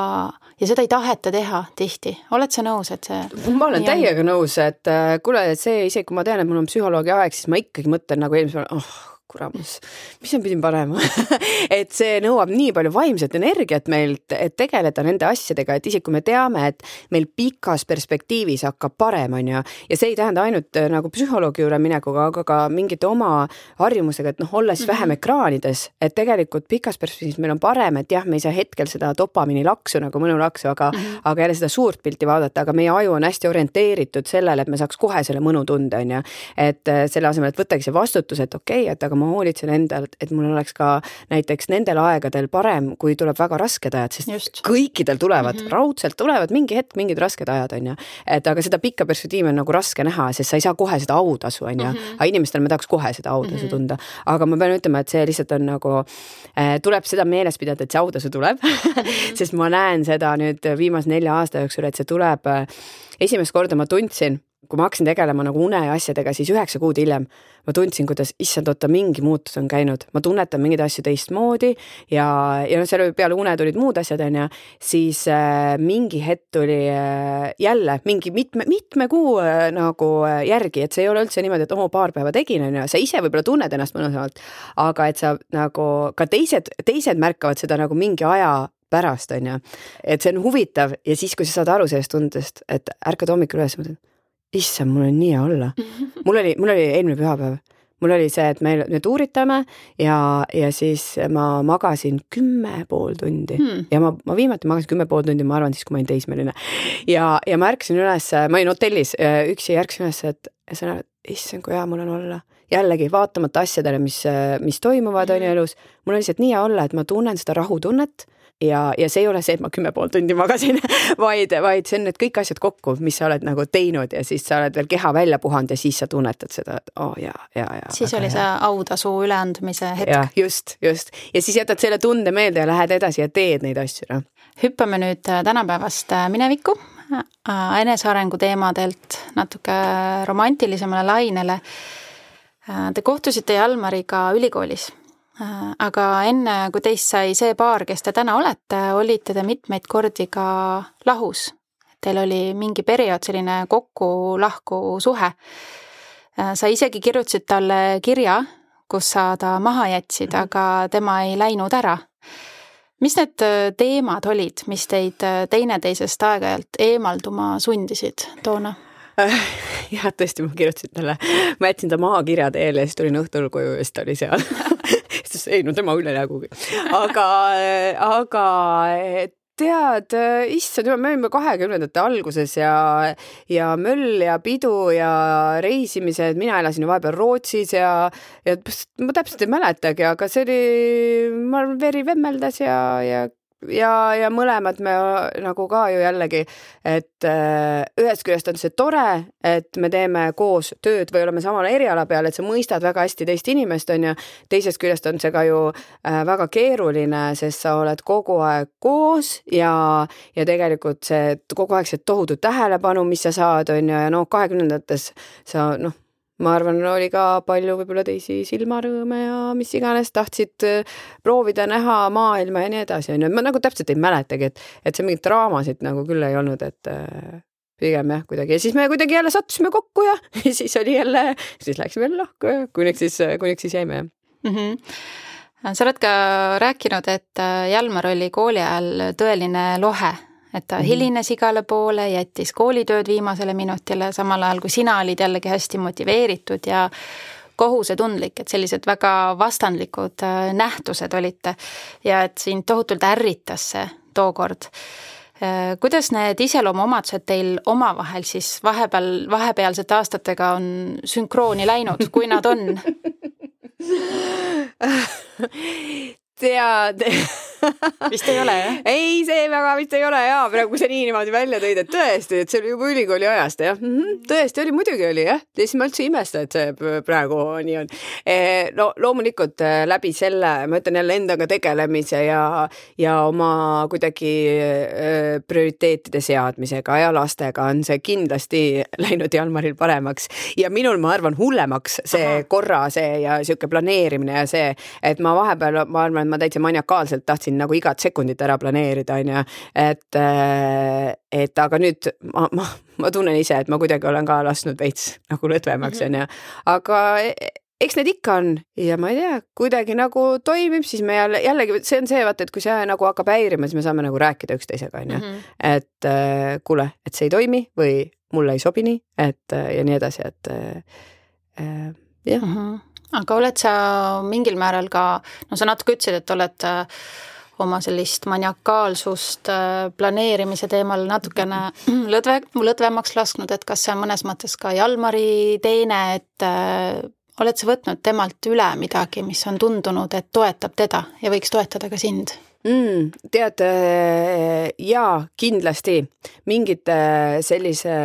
ja seda ei taheta teha tihti, oled sa nõus, et see? ma olen täiega nõus, et äh, kuule, et see isegi kui ma tean, et mul on psühholoogi aeg, siis ma ikkagi mõtlen nagu eelmisel oh kuramus, mis ma pidin panema et see nõuab nii palju vaimset energiat meilt, et tegeleda nende asjadega, et isegi kui me teame, et meil pikas perspektiivis hakkab parem, on ju, ja see ei tähenda ainult äh, nagu psühholoogi juurde minekuga, aga ka mingite oma harjumusega, et noh, olles mm -hmm. vähem ekraanides, et tegelikult pikas perspektiivis meil on parem, et jah, me ei saa hetkel seda dopamiini laksu nagu mõnulaksu, aga mm, -hmm. aga jälle seda suurt pilti vaadata, aga meie aju on hästi orienteeritud sellele, et me saaks kohe selle mõnu tunda, on ju. et äh, selle asemel, et võttagi see vastutus, et okei okay,, et aga ma hoolitsen endalt, et mul oleks ka näiteks nendel aegadel parem, kui tuleb väga rasked ajad, sest Just. kõikidel tulevad mm, -hmm. raudselt tulevad mingi hetk mingid rasked ajad, on ju. et aga seda pikka perspektiivi on nagu raske näha, sest sa ei saa kohe seda autasu, on ju. Mhm. aga inimestel me tahaks kohe seda autasu mm -hmm. tunda. aga ma pean ütlema, et see lihtsalt on nagu äh,, tuleb seda meeles pidada, et see autasu tuleb -hmm. sest ma näen seda nüüd viimase nelja aasta jooksul, et see tuleb äh, esimest korda ma tundsin kui ma hakkasin tegelema nagu une ja asjadega, siis üheksa kuud hiljem ma tundsin, kuidas issand, oota, mingi muutus on käinud, ma tunnetan mingeid asju teistmoodi ja, ja noh, selle peale une tulid muud asjad, on ju, siis äh, mingi hetk tuli äh, jälle mingi mitme, mitme kuu äh, nagu äh, järgi, et see ei ole üldse niimoodi, et oo, paar päeva tegin, on ju, sa ise võib-olla tunned ennast mõnusamalt, aga et sa nagu ka teised, teised märkavad seda nagu mingi aja pärast, on ju. et see on huvitav ja siis, kui sa saad aru sellest tundest, et ärkad hommikul üles, mõtled issand, mul on nii hea olla. mul oli, mul oli eelmine pühapäev, mul oli see, et me nüüd uuritame ja, ja siis ma magasin kümme pool tundi hmm. ja ma, ma viimati magasin kümme pool tundi, ma arvan siis, kui ma olin teismeline. ja, ja ma ärkasin üles, ma olin hotellis üksi ja ärkasin üles, et sa näed, issand, kui hea mul on olla. jällegi vaatamata asjadele, mis, mis toimuvad, on ju hmm. elus, mul on lihtsalt nii hea olla, et ma tunnen seda rahutunnet ja, ja see ei ole see, et ma kümme pool tundi magasin vaid, vaid see on need kõik asjad kokku, mis sa oled nagu teinud ja siis sa oled veel keha välja puhanud ja siis sa tunnetad seda, et oo oh, ja, ja, ja. siis oli hea. see autasu üleandmise hetk. just, just ja siis jätad selle tunde meelde ja lähed edasi ja teed neid asju, noh. hüppame nüüd äh, tänapäevast äh, minevikku, äh, enesearengu teemadelt natuke romantilisemale lainele. Te kohtusite Jalmariga ülikoolis Äh, aga enne, kui teist sai see paar, kes te täna olete, olite te mitmeid kordi ka lahus. Teil oli mingi periood selline kokku-lahku suhe. Äh, sa isegi kirjutasid talle kirja, kus sa ta maha jätsid, mhm. aga tema ei läinud ära. mis need äh, teemad olid, mis teid teineteisest aeg-ajalt eemalduma sundisid toona? jah, tõesti, ma kirjutasin talle, ma jätsin ta maha kirja teel ja siis tulin õhtul koju ja siis ta oli seal siis ei no tema üle nägugi. aga, aga tead, issand jumal, me olime kahekümnendate alguses ja, ja möll ja pidu ja reisimised, mina elasin ju vahepeal Rootsis ja, ja ma täpselt ei mäletagi, aga see oli, ma arvan, veri vemmeldas ja, ja ja, ja mõlemad me nagu ka ju jällegi, et äh, ühest küljest on see tore, et me teeme koos tööd või oleme samal eriala peal, et sa mõistad väga hästi teist inimest, on ju. teisest küljest on see ka ju äh, väga keeruline, sest sa oled kogu aeg koos ja, ja tegelikult see kogu aeg see tohutu tähelepanu, mis sa saad, on ju, ja noh, kahekümnendates sa noh ma arvan, oli ka palju võib-olla teisi silmarõõme ja mis iganes, tahtsid äh, proovida näha maailma ja nii edasi, onju, ma nagu täpselt ei mäletagi, et, et see mingeid draamasid nagu küll ei olnud, et äh, pigem jah, kuidagi. Ja siis me kuidagi jälle sattusime kokku ja, ja siis oli jälle, siis läksime jälle lahku ja kuniks siis, kuniks siis jäime jah. Mm. -hmm sa oled ka rääkinud, et äh, Jalmar oli kooli ajal tõeline lohe et ta mm -hmm. hilines igale poole, jättis koolitööd viimasele minutile, samal ajal kui sina olid jällegi hästi motiveeritud ja kohusetundlik, et sellised väga vastandlikud äh, nähtused olite ja et sind tohutult ärritas see tookord. Äh, kuidas need iseloomuomadused teil omavahel siis vahepeal, vahepealsete aastatega on sünkrooni läinud, kui nad on tead vist ei ole jah? ei, see väga vist ei ole ja praegu, kui sa nii niimoodi välja tõid, et tõesti, et see oli juba ülikooli ajast jah mm. -hmm. tõesti oli, muidugi oli jah, ja siis ma üldse ei imesta, et see praegu nii on. E, no loomulikult e, läbi selle, ma ütlen jälle endaga tegelemise ja, ja oma kuidagi e, prioriteetide seadmisega ja lastega on see kindlasti läinud Jalmaril paremaks ja minul, ma arvan, hullemaks see Aha. korra see ja sihuke planeerimine ja see, et ma vahepeal, ma arvan, et ma täitsa maniakaalselt tahtsin tahtsin nagu igat sekundit ära planeerida, on ju. et, äh, et aga nüüd ma, ma, ma tunnen ise, et ma kuidagi olen ka lasknud veits nagu lõdvemaks, mhm. on ju. aga e, eks need ikka on ja ma ei tea, kuidagi nagu toimib, siis me jälle, jällegi see on see, vaata, et kui see nagu hakkab häirima, siis me saame nagu rääkida üksteisega, on ju. Mhm. et äh, kuule, et see ei toimi või mulle ei sobi nii, et äh, ja nii edasi, et äh, jah mm. -hmm aga oled sa mingil määral ka, no sa natuke ütlesid, et oled äh, oma sellist maniakaalsust äh, planeerimise teemal natukene lõdve, lõdvemaks lasknud, et kas see on mõnes mõttes ka Jalmari teene, et äh, oled sa võtnud temalt üle midagi, mis on tundunud, et toetab teda ja võiks toetada ka sind? mm,? tead, äh, jaa, kindlasti mingite sellise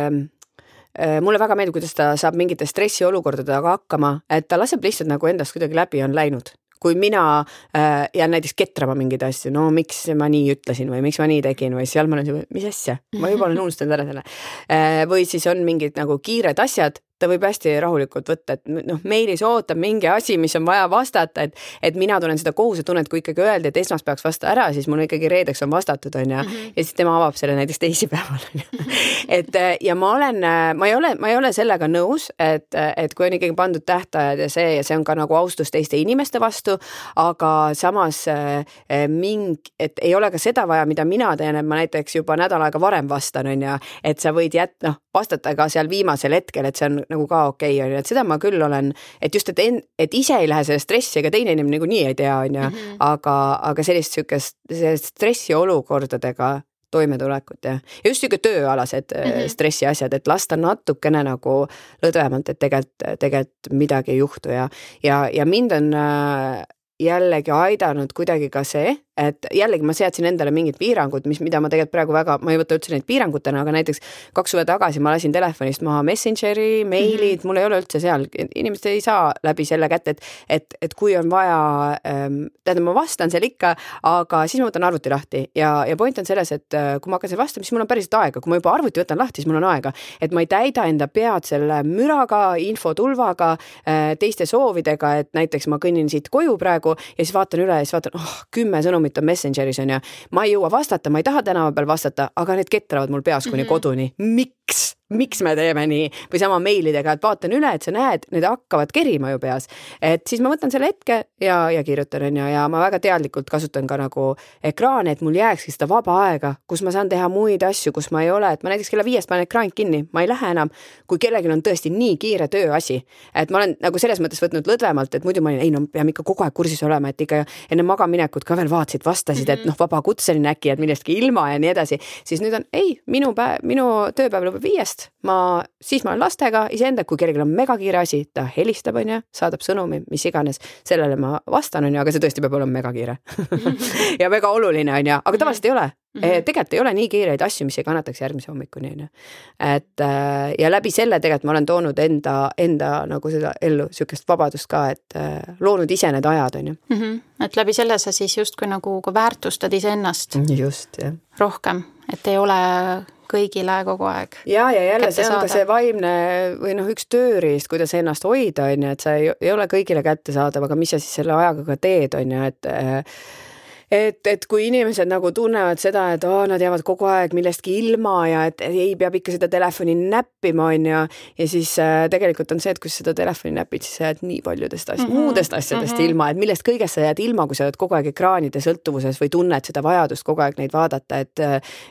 mulle väga meeldib, kuidas ta saab mingite stressiolukordadega hakkama, et ta laseb lihtsalt nagu endast kuidagi läbi on läinud kui mina äh, jään näiteks ketrama mingeid asju, no miks ma nii ütlesin või miks ma nii tegin või seal ma olen siuke, mis asja, ma juba olen unustanud ära selle äh,. või siis on mingid nagu kiired asjad ta võib hästi rahulikult võtta, et noh, meilis ootab mingi asi, mis on vaja vastata, et, et mina tunnen seda kohusetunnet, kui ikkagi öeldi, et esmaspäevaks vasta ära, siis mul ikkagi reedeks on vastatud, on ju. Mhm. ja siis tema avab selle näiteks teisipäeval, on ju. et ja ma olen, ma ei ole, ma ei ole sellega nõus, et, et kui on ikkagi pandud tähtajad ja see ja see on ka nagu austus teiste inimeste vastu, aga samas eh, mingi, et ei ole ka seda vaja, mida mina teen, et ma näiteks juba nädal aega varem vastan, on ju, et sa võid jät-, noh, vastata ka seal viimasel hetkel, et see on nagu ka okei okay,, on ju, et seda ma küll olen, et just, et en-, et ise ei lähe selle stressi, ega teine inimene niikuinii ei tea, on ju, mhm. aga, aga sellist sihukest, sellist stressiolukordadega toimetulekut ja, ja just sihuke tööalased mm -hmm. stressiasjad, et lasta natukene nagu lõdvemalt, et tegelikult, tegelikult midagi ei juhtu ja, ja, ja mind on äh, jällegi aidanud kuidagi ka see, et jällegi ma seadsin endale mingid piirangud, mis, mida ma tegelikult praegu väga, ma ei võta üldse neid piirangutena, aga näiteks kaks suve tagasi ma lasin telefonist maha Messengeri, meilid mm, -hmm. mul ei ole üldse seal, inimesed ei saa läbi selle kätte, et, et, et kui on vaja ähm,, tähendab, ma vastan seal ikka, aga siis ma võtan arvuti lahti. Ja, ja point on selles, et äh, kui ma hakkan seal vastama, siis mul on päriselt aega, kui ma juba arvuti võtan lahti, siis mul on aega, et ma ei täida enda pead selle müraga, infotulvaga äh,, teiste soovidega, et näiteks ma kõnnin siit koju praegu ja siis vaatan üle ja siis vaatan, oh, kümme sõnumit on Messengeris on ju. ma ei jõua vastata, ma ei taha tänava peal vastata, aga need ketravad mul peas kuni mm -hmm. koduni. miks? Miks me teeme nii või sama meilidega, et vaatan üle, et sa näed, need hakkavad kerima ju peas. et siis ma võtan selle hetke ja, ja kirjutan, on ju, ja ma väga teadlikult kasutan ka nagu ekraani, et mul jääkski seda vaba aega, kus ma saan teha muid asju, kus ma ei ole, et ma näiteks kella viiest panen ekraanid kinni, ma ei lähe enam, kui kellelgi on tõesti nii kiire tööasi. et ma olen nagu selles mõttes võtnud lõdvemalt, et muidu ma olin, ei no peame ikka kogu aeg kursis olema, et ikka enne magaminekut ka veel vaatasid, vastasid mm, -hmm. et noh, vabakutseline äkki, et millestki ilma ja nii edasi, siis nüüd on ei, minu päev, minu tööpäev lõpeb viiest ma, siis ma olen lastega iseenda, kui kellelgi on megakiire asi, ta helistab, on ju, saadab sõnumi, mis iganes, sellele ma vastan, on ju, aga see tõesti peab olema megakiire ja väga oluline, on ju, aga tavaliselt ei ole Mm -hmm. tegelikult ei ole nii kiireid asju, mis ei kannataks järgmise hommikuni, on ju. et äh, ja läbi selle tegelikult ma olen toonud enda, enda nagu seda ellu sihukest vabadust ka, et äh, loonud ise need ajad, on ju mm. -hmm. et läbi selle sa siis justkui nagu ka väärtustad iseennast. just, jah. rohkem, et ei ole kõigile kogu aeg. ja, ja jälle see on saada. ka see vaimne või noh, üks tööriist, kuidas ennast hoida, on ju, et sa ei, ei ole kõigile kättesaadav, aga mis sa siis selle ajaga ka teed, on ju, et et, et kui inimesed nagu tunnevad seda, et oo, nad jäävad kogu aeg millestki ilma ja et ei, peab ikka seda telefoni näppima, on ju, ja siis äh, tegelikult on see, et kui sa seda telefoni näpid, siis sa jääd nii paljudest asjadest mm, -hmm. muudest asjadest mm -hmm. ilma, et millest kõigest sa jääd ilma, kui sa oled kogu aeg ekraanide sõltuvuses või tunned seda vajadust kogu aeg neid vaadata, et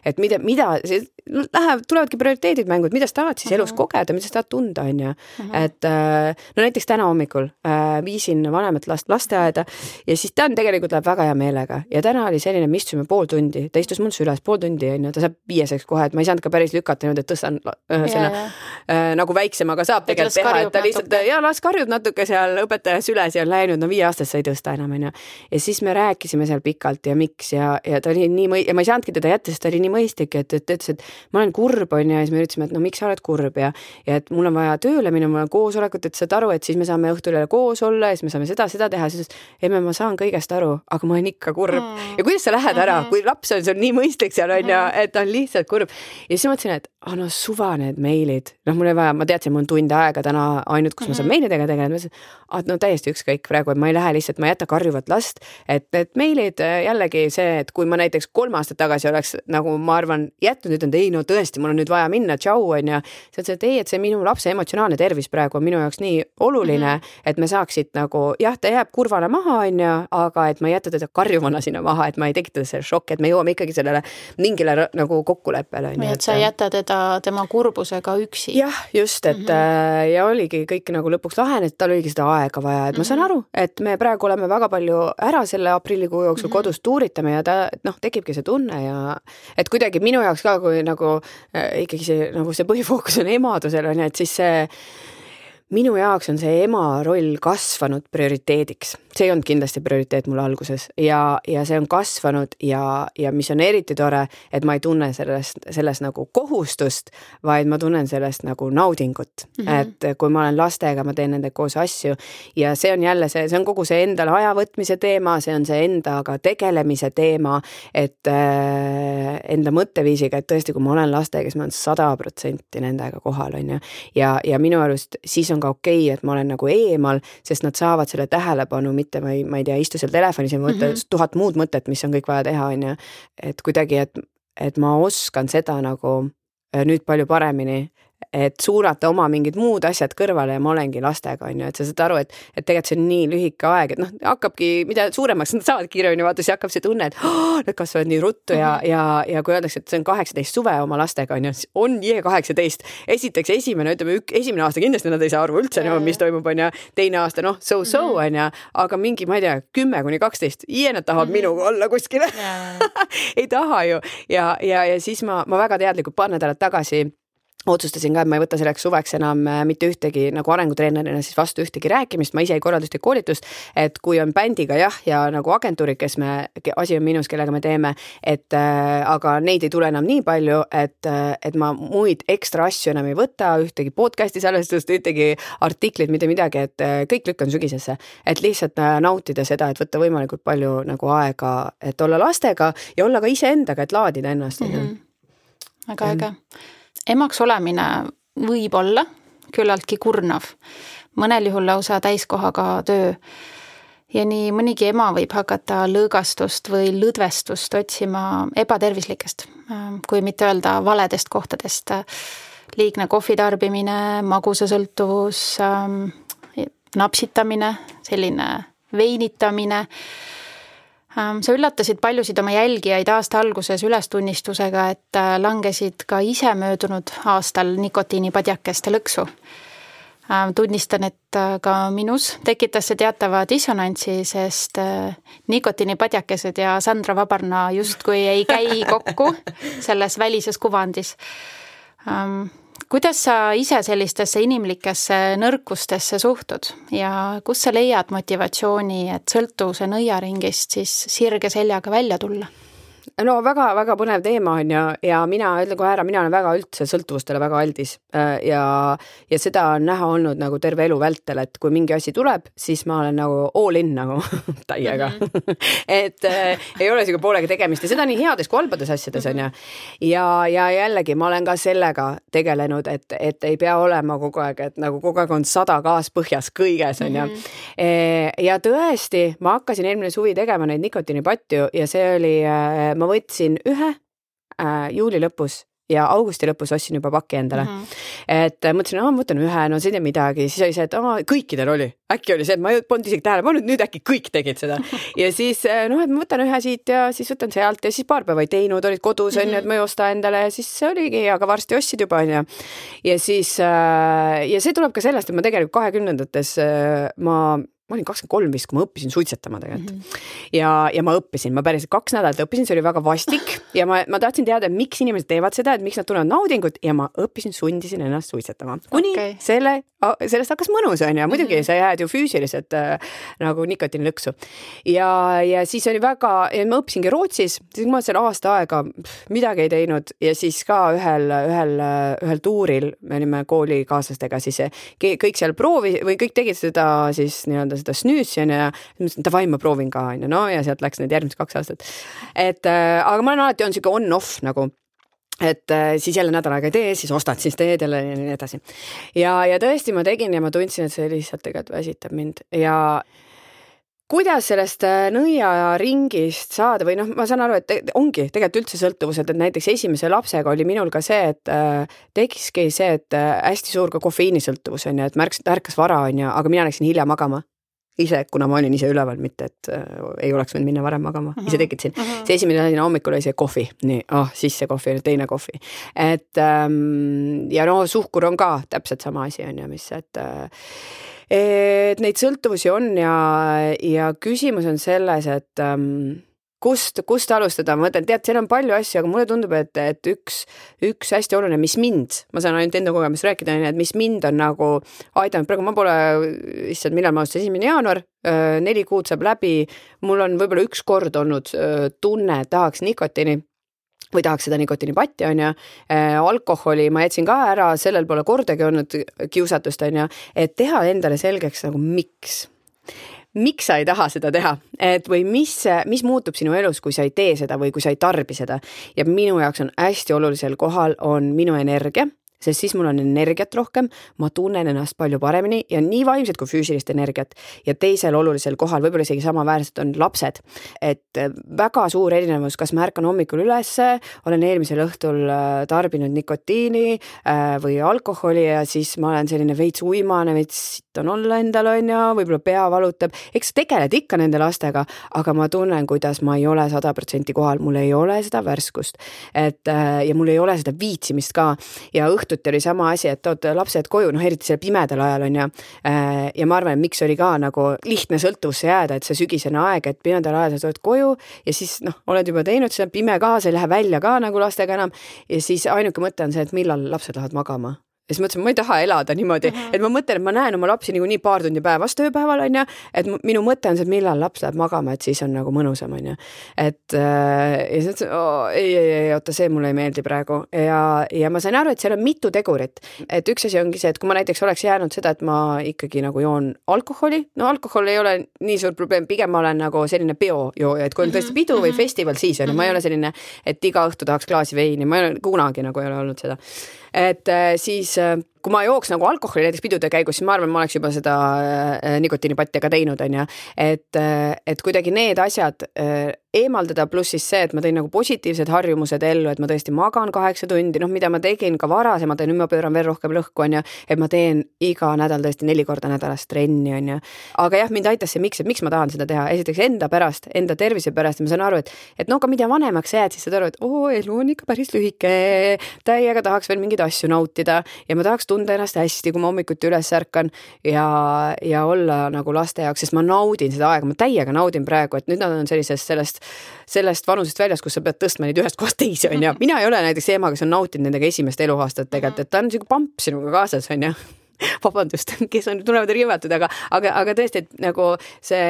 et mida, mida, läheb, tulevadki prioriteedid mängu, et mida sa tahad siis mm -hmm. elus kogeda, mida sa tahad tunda, on ju. Mhm. et äh, no näiteks täna hommikul äh, viisin vanemat last lasteaeda ja siis ta tegelikult läheb väga hea meelega ja täna oli selline, me istusime pool tundi, ta istus mul süles pool tundi, on ju, ta saab viieseks kohe, et ma ei saanud ka päris lükata niimoodi, et tõstan ühesõnaga äh, nagu väiksemaga saab tegelikult teha, et ta lihtsalt ja las karjub natuke seal õpetaja süles ja on läinud, no viieaastast sa ei tõsta enam, on ju. ja siis me rääkisime seal pikalt ja miks ja, ja ta oli nii mõi- ja ma ei saanudki teda jätta, sest ta oli nii mõistlik, et, et ta ütles, et ma olen kurb, on ju, ja siis me ütlesime, et no miks sa oled kurb ja, ja et mul on vaja tööle minna, mul on koosolekut, et saad aru, et siis me saame õhtul jälle koos olla ja siis me saame seda, seda teha, siis emme, ma saan kõigest aru, aga ma olen ikka kurb mm. ja kuidas sa lähed ära, mhm. kui laps on sul nii mõistlik seal on ju, mhm. et ta on lihtsalt kurb. ja siis mõtlesin, et ah no suva need meilid, noh, mul ei vaja, ma teadsin, mul on tund aega täna ainult, kus ma saan mhm. meilidega tegeleda, ma ütlesin, ah no täiesti ükskõik praegu, et ma ei lähe lihtsalt, ma ei jäta karjuvat last, et need meilid äh, jällegi see, et kui ma näiteks kolm aastat tagasi oleks nagu ma arvan jätnud, ütelnud ei no tõesti, mul on nüüd vaja minna, tšau on ju. sa ütlesid, et ei, et see minu lapse emotsionaalne tervis praegu on minu jaoks nii oluline mm, -hmm. et me saaksid nagu jah, ta jääb kurvana maha, on ju, aga et ma ei jäta teda karjuvana sinna maha, et ma ei tekita selle šokki, et me jõuame ikkagi sellele mingile nagu kokkuleppele. või et sa ei jäta teda tema kurbusega üksi. jah, just, et mm -hmm. ja oligi kõik nagu lõpuks lahenes, tal oligi seda aega vaja, et ma saan mhm. aru, et me praegu oleme väga palju ära selle aprillikuu jooksul mm -hmm. kodus tuuritame ja ta noh, tekibki see tunne ja et kuidagi minu jaoks ka, kui nagu äh, ikkagi see nagu see põhifookus on emadusel on ju, et siis see minu jaoks on see ema roll kasvanud prioriteediks, see ei olnud kindlasti prioriteet mul alguses ja, ja see on kasvanud ja, ja mis on eriti tore, et ma ei tunne sellest, selles nagu kohustust, vaid ma tunnen sellest nagu naudingut mm. -hmm. et kui ma olen lastega, ma teen nendega koos asju ja see on jälle see, see on kogu see endale aja võtmise teema, see on see endaga tegelemise teema, et äh, enda mõtteviisiga, et tõesti, kui ma olen lastega, siis ma olen sada protsenti nendega kohal, on ju. ja, ja minu arust siis on ka okei okay,, et ma olen nagu eemal, sest nad saavad selle tähelepanu, mitte ma ei, ma ei tea, istu seal telefonis ja mõtle mm -hmm. tuhat muud mõtet, mis on kõik vaja teha, on ju. et kuidagi, et, et ma oskan seda nagu äh, nüüd palju paremini et suunata oma mingid muud asjad kõrvale ja ma olengi lastega, on ju, et sa saad aru, et, et tegelikult see on nii lühike aeg, et noh, hakkabki, mida suuremaks nad saavad kiiremini, vaata siis hakkab see tunne, et oh, nad kasvavad nii ruttu ja mm, -hmm. ja, ja kui öeldakse, et see on kaheksateist suve oma lastega, on ju, on jee kaheksateist. esiteks esimene, ütleme, esimene aasta kindlasti nad ei saa aru üldse enam, mis toimub, on ju, teine aasta noh, so-so mhm. on ju, aga mingi, ma ei tea, kümme kuni kaksteist, jee, nad tahavad mm -hmm. minuga olla kuskil ei taha ju ja, ja, ja siis ma, ma väga teadlikult paar nädalat tagasi otsustasin ka, et ma ei võta selleks suveks enam äh, mitte ühtegi nagu arengutreenerina siis vastu ühtegi rääkimist, ma ise ei korralda ühtegi koolitust. et kui on bändiga jah, ja nagu agentuurid, kes me, asi on minus, kellega me teeme, et äh, aga neid ei tule enam nii palju, et, äh, et ma muid ekstra asju enam ei võta, ühtegi podcast'i salvestust, ühtegi artiklit, mitte midagi, et äh, kõik lükkan sügisesse. et lihtsalt nautida seda, et võtta võimalikult palju nagu aega, et olla lastega ja olla ka iseendaga, et laadida ennast mm. -hmm. väga äge emaks olemine võib olla küllaltki kurnav, mõnel juhul lausa täiskohaga töö. ja nii mõnigi ema võib hakata lõõgastust või lõdvestust otsima ebatervislikest, kui mitte öelda valedest kohtadest. liigne kohvi tarbimine, magusasõltuvus, napsitamine, selline veinitamine sa üllatasid paljusid oma jälgijaid aasta alguses ülestunnistusega, et äh, langesid ka ise möödunud aastal nikotiinipadjakeste lõksu. Ähm, tunnistan, et äh, ka minus tekitas see teatava dissonantsi, sest äh, nikotiinipadjakesed ja Sandra Vabarna justkui ei käi kokku selles välises kuvandis ähm, kuidas sa ise sellistesse inimlikesse nõrkustesse suhtud ja kust sa leiad motivatsiooni, et sõltuvuse nõiaringist siis sirge seljaga välja tulla? No väga-väga põnev teema on ju, ja mina ütlen kohe ära, mina olen väga üldse sõltuvustele väga aldis äh, ja, ja seda on näha olnud nagu terve elu vältel, et kui mingi asi tuleb, siis ma olen nagu all in nagu täiega mm. -hmm. et äh, ei ole sihuke poolega tegemist ja seda nii heades kui halbades asjades on ju. ja, ja jällegi ma olen ka sellega tegelenud, et, et ei pea olema kogu aeg, et nagu kogu aeg on sada gaas põhjas kõiges on ju mm. -hmm. ja tõesti, ma hakkasin eelmine suvi tegema neid nikotiinipatju ja see oli äh, ma võtsin ühe äh, juuli lõpus ja augusti lõpus ostsin juba paki endale mm. -hmm. et äh, mõtlesin, aa, ma võtan ühe, no see ei midagi, siis oli see, et aa, kõikidel oli, äkki oli see, et ma ei pannud isegi tähele pannud, nüüd äkki kõik tegid seda. ja siis äh, noh, et ma võtan ühe siit ja siis võtan sealt ja siis paar päeva ei teinud, olid kodus onju mm -hmm., et ma ei osta endale ja siis oligi, aga varsti ostsid juba onju. ja siis äh, ja see tuleb ka sellest, et ma tegelikult kahekümnendates ma ma olin kakskümmend kolm vist, kui ma õppisin suitsetama tegelikult mm. -hmm. ja, ja ma õppisin, ma päriselt kaks nädalat õppisin, see oli väga vastik ja ma, ma tahtsin teada, miks inimesed teevad seda, et miks nad tunnevad naudingut ja ma õppisin, sundisin ennast suitsetama. kuni okay. selle, sellest hakkas mõnus, on ju, muidugi mm -hmm. sa jääd ju füüsiliselt äh, nagu nikotiinilõksu. ja, ja siis oli väga, ma õppisingi Rootsis, siis ma seal aasta aega midagi ei teinud ja siis ka ühel, ühel, ühel tuuril, me olime koolikaaslastega, siis kõik seal proovi või kõik tegid seda siis nii-öelda seda snüüsi onju ja mõtlesin, davai, ma proovin ka onju, no ja sealt läks need järgmised kaks aastat. et äh, aga ma olen alati olnud sihuke on-off nagu et äh, siis jälle nädal aega ei tee, siis ostad, siis teed jälle ja nii edasi. ja, ja tõesti, ma tegin ja ma tundsin, et see lihtsalt tegelikult väsitab mind ja kuidas sellest äh, nõiaringist saada või noh, ma saan aru, et ongi tegelikult üldse sõltuvused, et näiteks esimese lapsega oli minul ka see, et äh, tekkiski see, et äh, hästi suur ka kofeiinisõltuvus on ju, et märkas, ta ärkas vara on ju, aga mina läksin hilja magama ise, kuna ma olin ise üleval, mitte et äh, ei oleks võinud minna varem magama uh, -huh. ise tekitasin uh. -huh. see esimene asi hommikul oli see kohvi, nii, ah siis see kohvi, teine kohvi. et ähm, ja no suhkur on ka täpselt sama asi on ju, mis, et äh, et neid sõltuvusi on ja, ja küsimus on selles, et ähm, kust, kust alustada, ma mõtlen, tead, seal on palju asju, aga mulle tundub, et, et üks, üks hästi oluline, mis mind, ma saan ainult enda kogemusest rääkida, on ju, et mis mind on nagu aidanud, praegu ma pole, issand, millal ma alustasin, esimene jaanuar, neli kuud saab läbi, mul on võib-olla üks kord olnud tunne, et tahaks nikotiini või tahaks seda nikotiinipatti, on ju. alkoholi ma jätsin ka ära, sellel pole kordagi olnud kiusatust, on ju, et teha endale selgeks nagu miks miks sa ei taha seda teha, et või mis, mis muutub sinu elus, kui sa ei tee seda või kui sa ei tarbi seda. ja minu jaoks on hästi olulisel kohal on minu energia sest siis mul on energiat rohkem, ma tunnen ennast palju paremini ja nii vaimset kui füüsilist energiat. ja teisel olulisel kohal, võib-olla isegi samaväärsed, on lapsed. et äh, väga suur erinevus, kas ma ärkan hommikul ülesse, olen eelmisel õhtul äh, tarbinud nikotiini äh, või alkoholi ja siis ma olen selline veits uimane, veits sitt on olla endal, on ju, võib-olla pea valutab. eks sa tegeled ikka nende lastega, aga ma tunnen, kuidas ma ei ole sada protsenti kohal, mul ei ole seda värskust. et ja mul ei ole seda viitsimist ka ja õhtul õhtuti oli sama asi, et tood lapsed koju, noh eriti seal pimedal ajal on ju. Äh, ja ma arvan, et miks oli ka nagu lihtne sõltuvusse jääda, et see sügisene aeg, et pimedal ajal sa tuled koju ja siis noh, oled juba teinud, on pime ka, sa ei lähe välja ka nagu lastega enam. ja siis ainuke mõte on see, et millal lapsed lähevad magama ja siis mõtlesin, ma ei taha elada niimoodi mm, -hmm. et ma mõtlen, et ma näen oma lapsi niikuinii paar tundi päevas tööpäeval onju, et minu mõte on see, et millal laps läheb magama, et siis on nagu mõnusam onju. et äh, ja siis mõtlesin ei, ei, ei oota, see mulle ei meeldi praegu ja, ja ma sain aru, et seal on mitu tegurit. et üks asi ongi see, et kui ma näiteks oleks jäänud seda, et ma ikkagi nagu joon alkoholi, no alkohol ei ole nii suur probleem, pigem ma olen nagu selline biojooja, et kui on tõesti pidu või mhm. festival, siis on ju, ma ei ole selline, et iga õhtu tahaks klaasi veini, ma ei ole kunagi nagu ei ole olnud seda et äh, siis äh, kui ma jooks nagu alkoholi näiteks pidude käigus, siis ma arvan, ma oleks juba seda äh, nikotiinipatti ka teinud, on ju. et, et kuidagi need asjad eemaldada, pluss siis see, et ma tõin nagu positiivsed harjumused ellu, et ma tõesti magan kaheksa tundi, noh, mida ma tegin ka varasemalt ja nüüd ma pööran veel rohkem lõhku, on ju. et ma teen iga nädal tõesti neli korda nädalas trenni, on ju. aga jah, mind aitas see, miks, et miks ma tahan seda teha, esiteks enda pärast, enda tervise pärast ja ma saan aru, et, et no aga mida vanemaks jääd, siis saad aru, et oo, elu on ikka päris lühike, täiega tahaks veel mingeid asju nautida ja ma tahaks tunda ennast hästi, kui ma hommikuti üles ärkan ja, ja olla nagu laste jaoks, sest ma naudin seda aega, ma täiega naudin praegu, et nüüd nad on sellisest sellest, sellest vanusest väljas, kus sa pead tõstma neid ühest kohast teise, on ju. mina ei ole näiteks ema, kes on nautinud nendega esimest eluaastat tegelikult, et ta on sihuke pamp sinuga kaasas, on ju vabandust, kes on, tunnevad riivatud, aga, aga, aga tõesti, et nagu see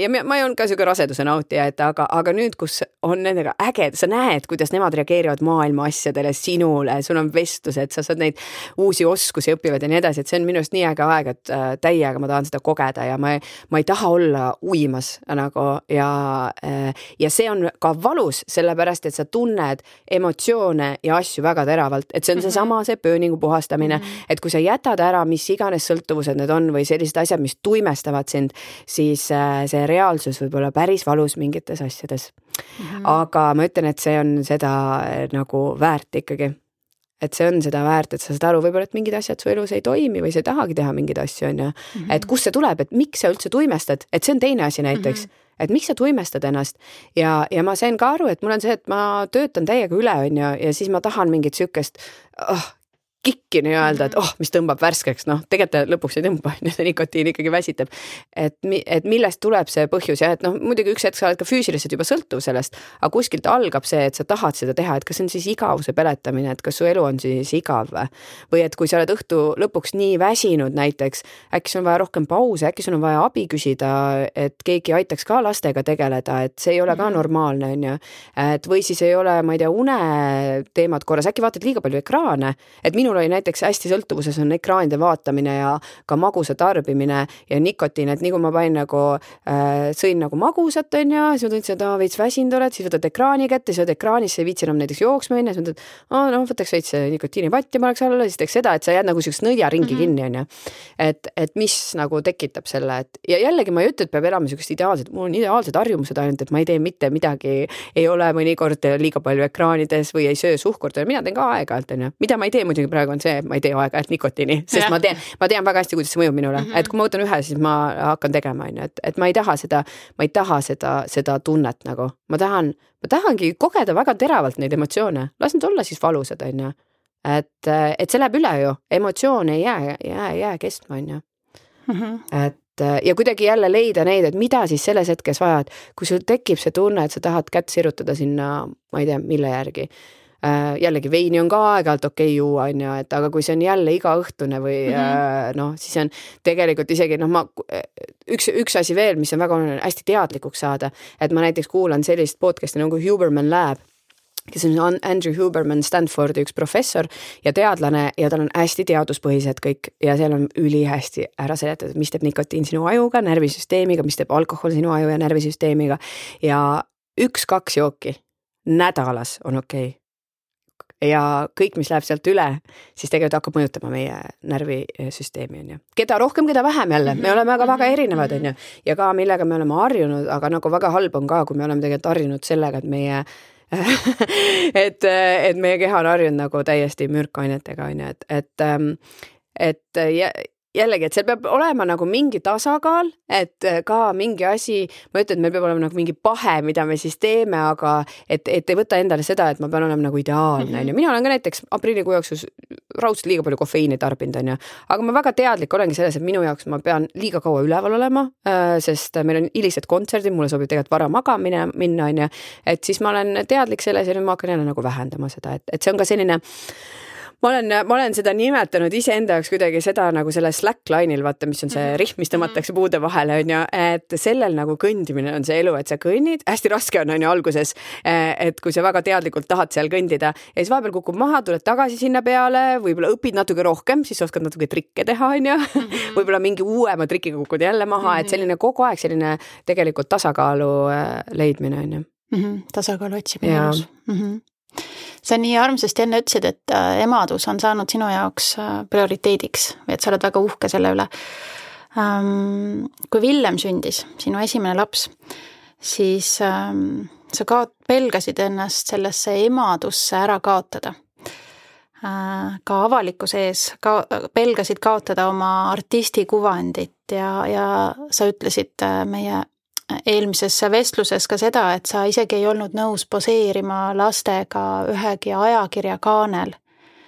ja ma ei olnud ka sihuke raseduse nautija, et aga, aga nüüd, kus on nendega äge, sa näed, kuidas nemad reageerivad maailma asjadele, sinule, sul on vestlused, sa saad neid uusi oskusi õpivad ja nii edasi, et see on minu arust nii äge aeg, et äh, täiega ma tahan seda kogeda ja ma ei, ma ei taha olla uimas nagu ja äh,, ja see on ka valus, sellepärast et sa tunned emotsioone ja asju väga teravalt, et see on mhm. seesama, see pööningu puhastamine -hmm. et kui sa jätad ära mis iganes sõltuvused need on või sellised asjad, mis tuimestavad sind, siis äh, see reaalsus võib olla päris valus mingites asjades mm. -hmm. aga ma ütlen, et see on seda äh, nagu väärt ikkagi et see on seda väärt, et sa saad aru võib-olla, et mingid asjad su elus ei toimi või sa ei tahagi teha mingeid asju, on ju. Mhm. et kust see tuleb, et miks sa üldse tuimestad, et see on teine asi näiteks mm. -hmm et miks sa tuimestad ennast ja, ja ma sain ka aru, et mul on see, et ma töötan täiega üle, on ju, ja siis ma tahan mingit sihukest oh, kikki nii-öelda, et mhm. oh, mis tõmbab värskeks, noh, tegelikult lõpuks ei tõmba, on ju, see nikotiin ikkagi väsitab. et, et millest tuleb see põhjus ja et noh, muidugi üks hetk sa oled ka füüsiliselt juba sõltuv sellest, aga kuskilt algab see, et sa tahad seda teha, et kas see on siis igavuse peletamine, et kas su elu on siis igav või? et kui sa oled õhtu lõpuks nii väsinud näiteks, äkki sul on vaja rohkem pause, äkki sul on vaja abi küsida, et keegi aitaks ka lastega tegeleda, et see ei ole ka mhm. normaalne, on ju. et või siis ei ole, ma ei tea, uneteemad korras, äkki vaatad liiga palju ekraane, et minul oli näiteks hästi sõltuvuses on ekraanide vaatamine ja ka magusa tarbimine ja nikotiin, et nii kui ma panin nagu äh,, sõin nagu magusat, on ju, siis ma tundsin, et aa, veits väsinud oled, siis võtad ekraani kätte, siis oled ekraanis, sa ei viitsi enam näiteks jooksma minna, siis mõtled, aa noh, võtaks veits nikotiinipatti paneks alla, siis teeks seda, et sa jääd nagu siukest nõiaringi mm -hmm. kinni, on ju. et, et mis nagu tekitab selle, et ja jällegi ma ei ütle, et peab elama siukest ideaalset, mul on ideaalsed harjumused ainult, et ma ei tee mitte midagi, ei ole mõnikord liiga palju ekraanides või ei söö suhkurt, mina teen ka aeg-ajalt, on ju, mida ma ei tee muidugi praegu on see, et ma ei tee aeg-ajalt nikotiini, sest ja. ma tean, ma tean väga hästi, kuidas see mõjub minule mm, -hmm. et kui ma võtan ühe, siis ma hakkan tegema, on ju, et, et ma ei taha seda, ma ei taha seda, seda tunnet nagu, ma tahan, ma tahangi kogeda väga teravalt neid emotsioone, las need olla siis valusad, on ju. et, et see läheb üle ju, emotsioon ei jää, jää, jää kestma, on ju. Mhm. et ja kuidagi jälle leida neid, et mida siis selles hetkes vajad, kui sul tekib see tunne, et sa tahad kätt sirutada sinna, ma ei tea, mille järgi jällegi veini on ka aeg-ajalt okei okay juua, on ju, et aga kui see on jälle igaõhtune või mm -hmm. noh, siis on tegelikult isegi noh, ma üks, üks asi veel, mis on väga oluline, hästi teadlikuks saada, et ma näiteks kuulan sellist podcast'i nagu Huberman Lab kes on Andrew Huberman, Stanfordi üks professor ja teadlane ja tal on hästi teaduspõhised kõik ja seal on ülihästi ära seletatud, mis teeb nikotiin sinu ajuga, närvisüsteemiga, mis teeb alkohol sinu aju ja närvisüsteemiga ja üks-kaks jooki nädalas on okei okay ja kõik, mis läheb sealt üle, siis tegelikult hakkab mõjutama meie närvisüsteemi, on ju. keda rohkem, keda vähem jälle, me oleme aga väga mhm. erinevad, on ju. ja ka millega me oleme harjunud, aga nagu väga halb on ka, kui me oleme tegelikult harjunud sellega, et meie et, et meie keha on harjunud nagu täiesti mürkainetega, on ju, et, et ähm, et jällegi, et seal peab olema nagu mingi tasakaal, et äh, ka mingi asi, ma ei ütle, et meil peab olema nagu mingi pahe, mida me siis teeme, aga et, et ei võta endale seda, et ma pean olema nagu ideaalne, mhm. on ju. mina olen ka näiteks aprillikuu jooksul raudselt liiga palju kofeiini tarbinud, on ju. aga ma väga teadlik olengi selles, et minu jaoks ma pean liiga kaua üleval olema, äh, sest meil on hilised kontserdid, mulle sobib tegelikult vara magamine minna, on ju. et siis ma olen teadlik selles ja nüüd ma hakkan jälle nagu vähendama seda, et, et see on ka selline ma olen, ma olen seda nimetanud iseenda jaoks kuidagi seda nagu selle slackline'il, vaata, mis on see mhm. rihm, mis tõmmatakse mhm. puude vahele, on ju, et sellel nagu kõndimine on see elu, et sa kõnnid, hästi raske on, on ju alguses. et kui sa väga teadlikult tahad seal kõndida ja siis vahepeal kukub maha, tuled tagasi sinna peale, võib-olla õpid natuke rohkem, siis oskad natuke trikke teha, on ju. Mhm. võib-olla mingi uuema trikiga kukud jälle maha, et selline kogu aeg selline tegelikult tasakaalu äh, leidmine, on ju. tasakaalu otsimine elus mm. -hmm sa nii armsasti enne ütlesid, et äh, emadus on saanud sinu jaoks äh, prioriteediks või et sa oled väga uhke selle üle. Ähm, kui Villem sündis, sinu esimene laps, siis ähm, sa kaot-, pelgasid ennast sellesse emadusse ära kaotada. Äh, ka avalikkuse ees ka pelgasid kaotada oma artisti kuvandit ja, ja sa ütlesid meie eelmises vestluses ka seda, et sa isegi ei olnud nõus poseerima lastega ühegi ajakirja kaanel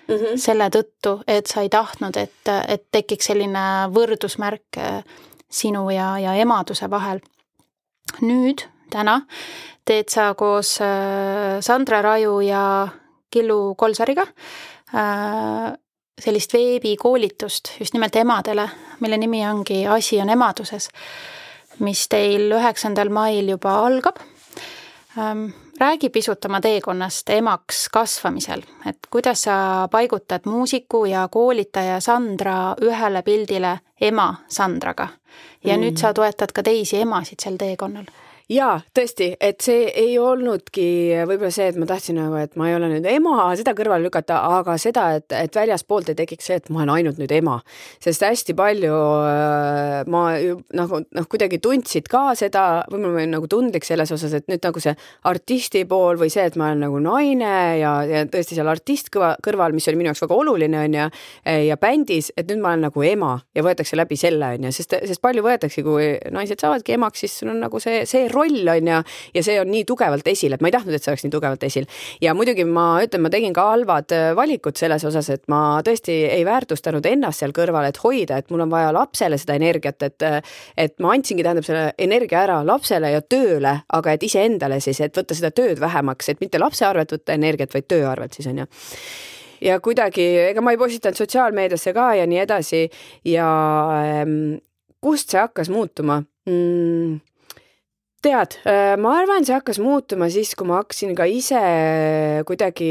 mm. -hmm. selle tõttu, et sa ei tahtnud, et, et tekiks selline võrdusmärk äh, sinu ja, ja emaduse vahel. nüüd, täna, teed sa koos äh, Sandra Raju ja Killu Kolsariga äh, sellist veebikoolitust just nimelt emadele, mille nimi ongi Asi on emaduses mis teil üheksandal mail juba algab. Ähm, räägi pisut oma teekonnast emaks kasvamisel, et kuidas sa paigutad muusiku ja koolitaja Sandra ühele pildile ema Sandraga ja mm. nüüd sa toetad ka teisi emasid sel teekonnal jaa, tõesti, et see ei olnudki võib-olla see, et ma tahtsin nagu, et ma ei ole nüüd ema, seda kõrvale lükata, aga seda, et, et väljaspoolt ei tekiks see, et ma olen ainult nüüd ema. sest hästi palju äh, ma ju nagu noh, kuidagi tundsid ka seda, võib-olla ma olin nagu tundlik selles osas, et nüüd nagu see artisti pool või see, et ma olen nagu naine ja, ja tõesti seal artist kõva, kõrval, mis oli minu jaoks väga oluline, on ju, ja bändis, et nüüd ma olen nagu ema ja võetakse läbi selle, on ju, sest, sest palju võetakse, kui naised saavadki emaks, siis sul on nagu see, see roll on ju, ja see on nii tugevalt esil, et ma ei tahtnud, et see oleks nii tugevalt esil. ja muidugi ma ütlen, ma tegin ka halvad äh, valikud selles osas, et ma tõesti ei väärtustanud ennast seal kõrval, et hoida, et mul on vaja lapsele seda energiat, et äh, et ma andsingi, tähendab selle energia ära lapsele ja tööle, aga et iseendale siis, et võtta seda tööd vähemaks, et mitte lapse arvelt võtta energiat, vaid töö arvelt siis on ju ja kuidagi, ega ma ei postitanud sotsiaalmeediasse ka ja nii edasi ja ähm, kust see hakkas muutuma mm,? Tead, äh, ma arvan, see hakkas muutuma siis, kui ma hakkasin ka ise kuidagi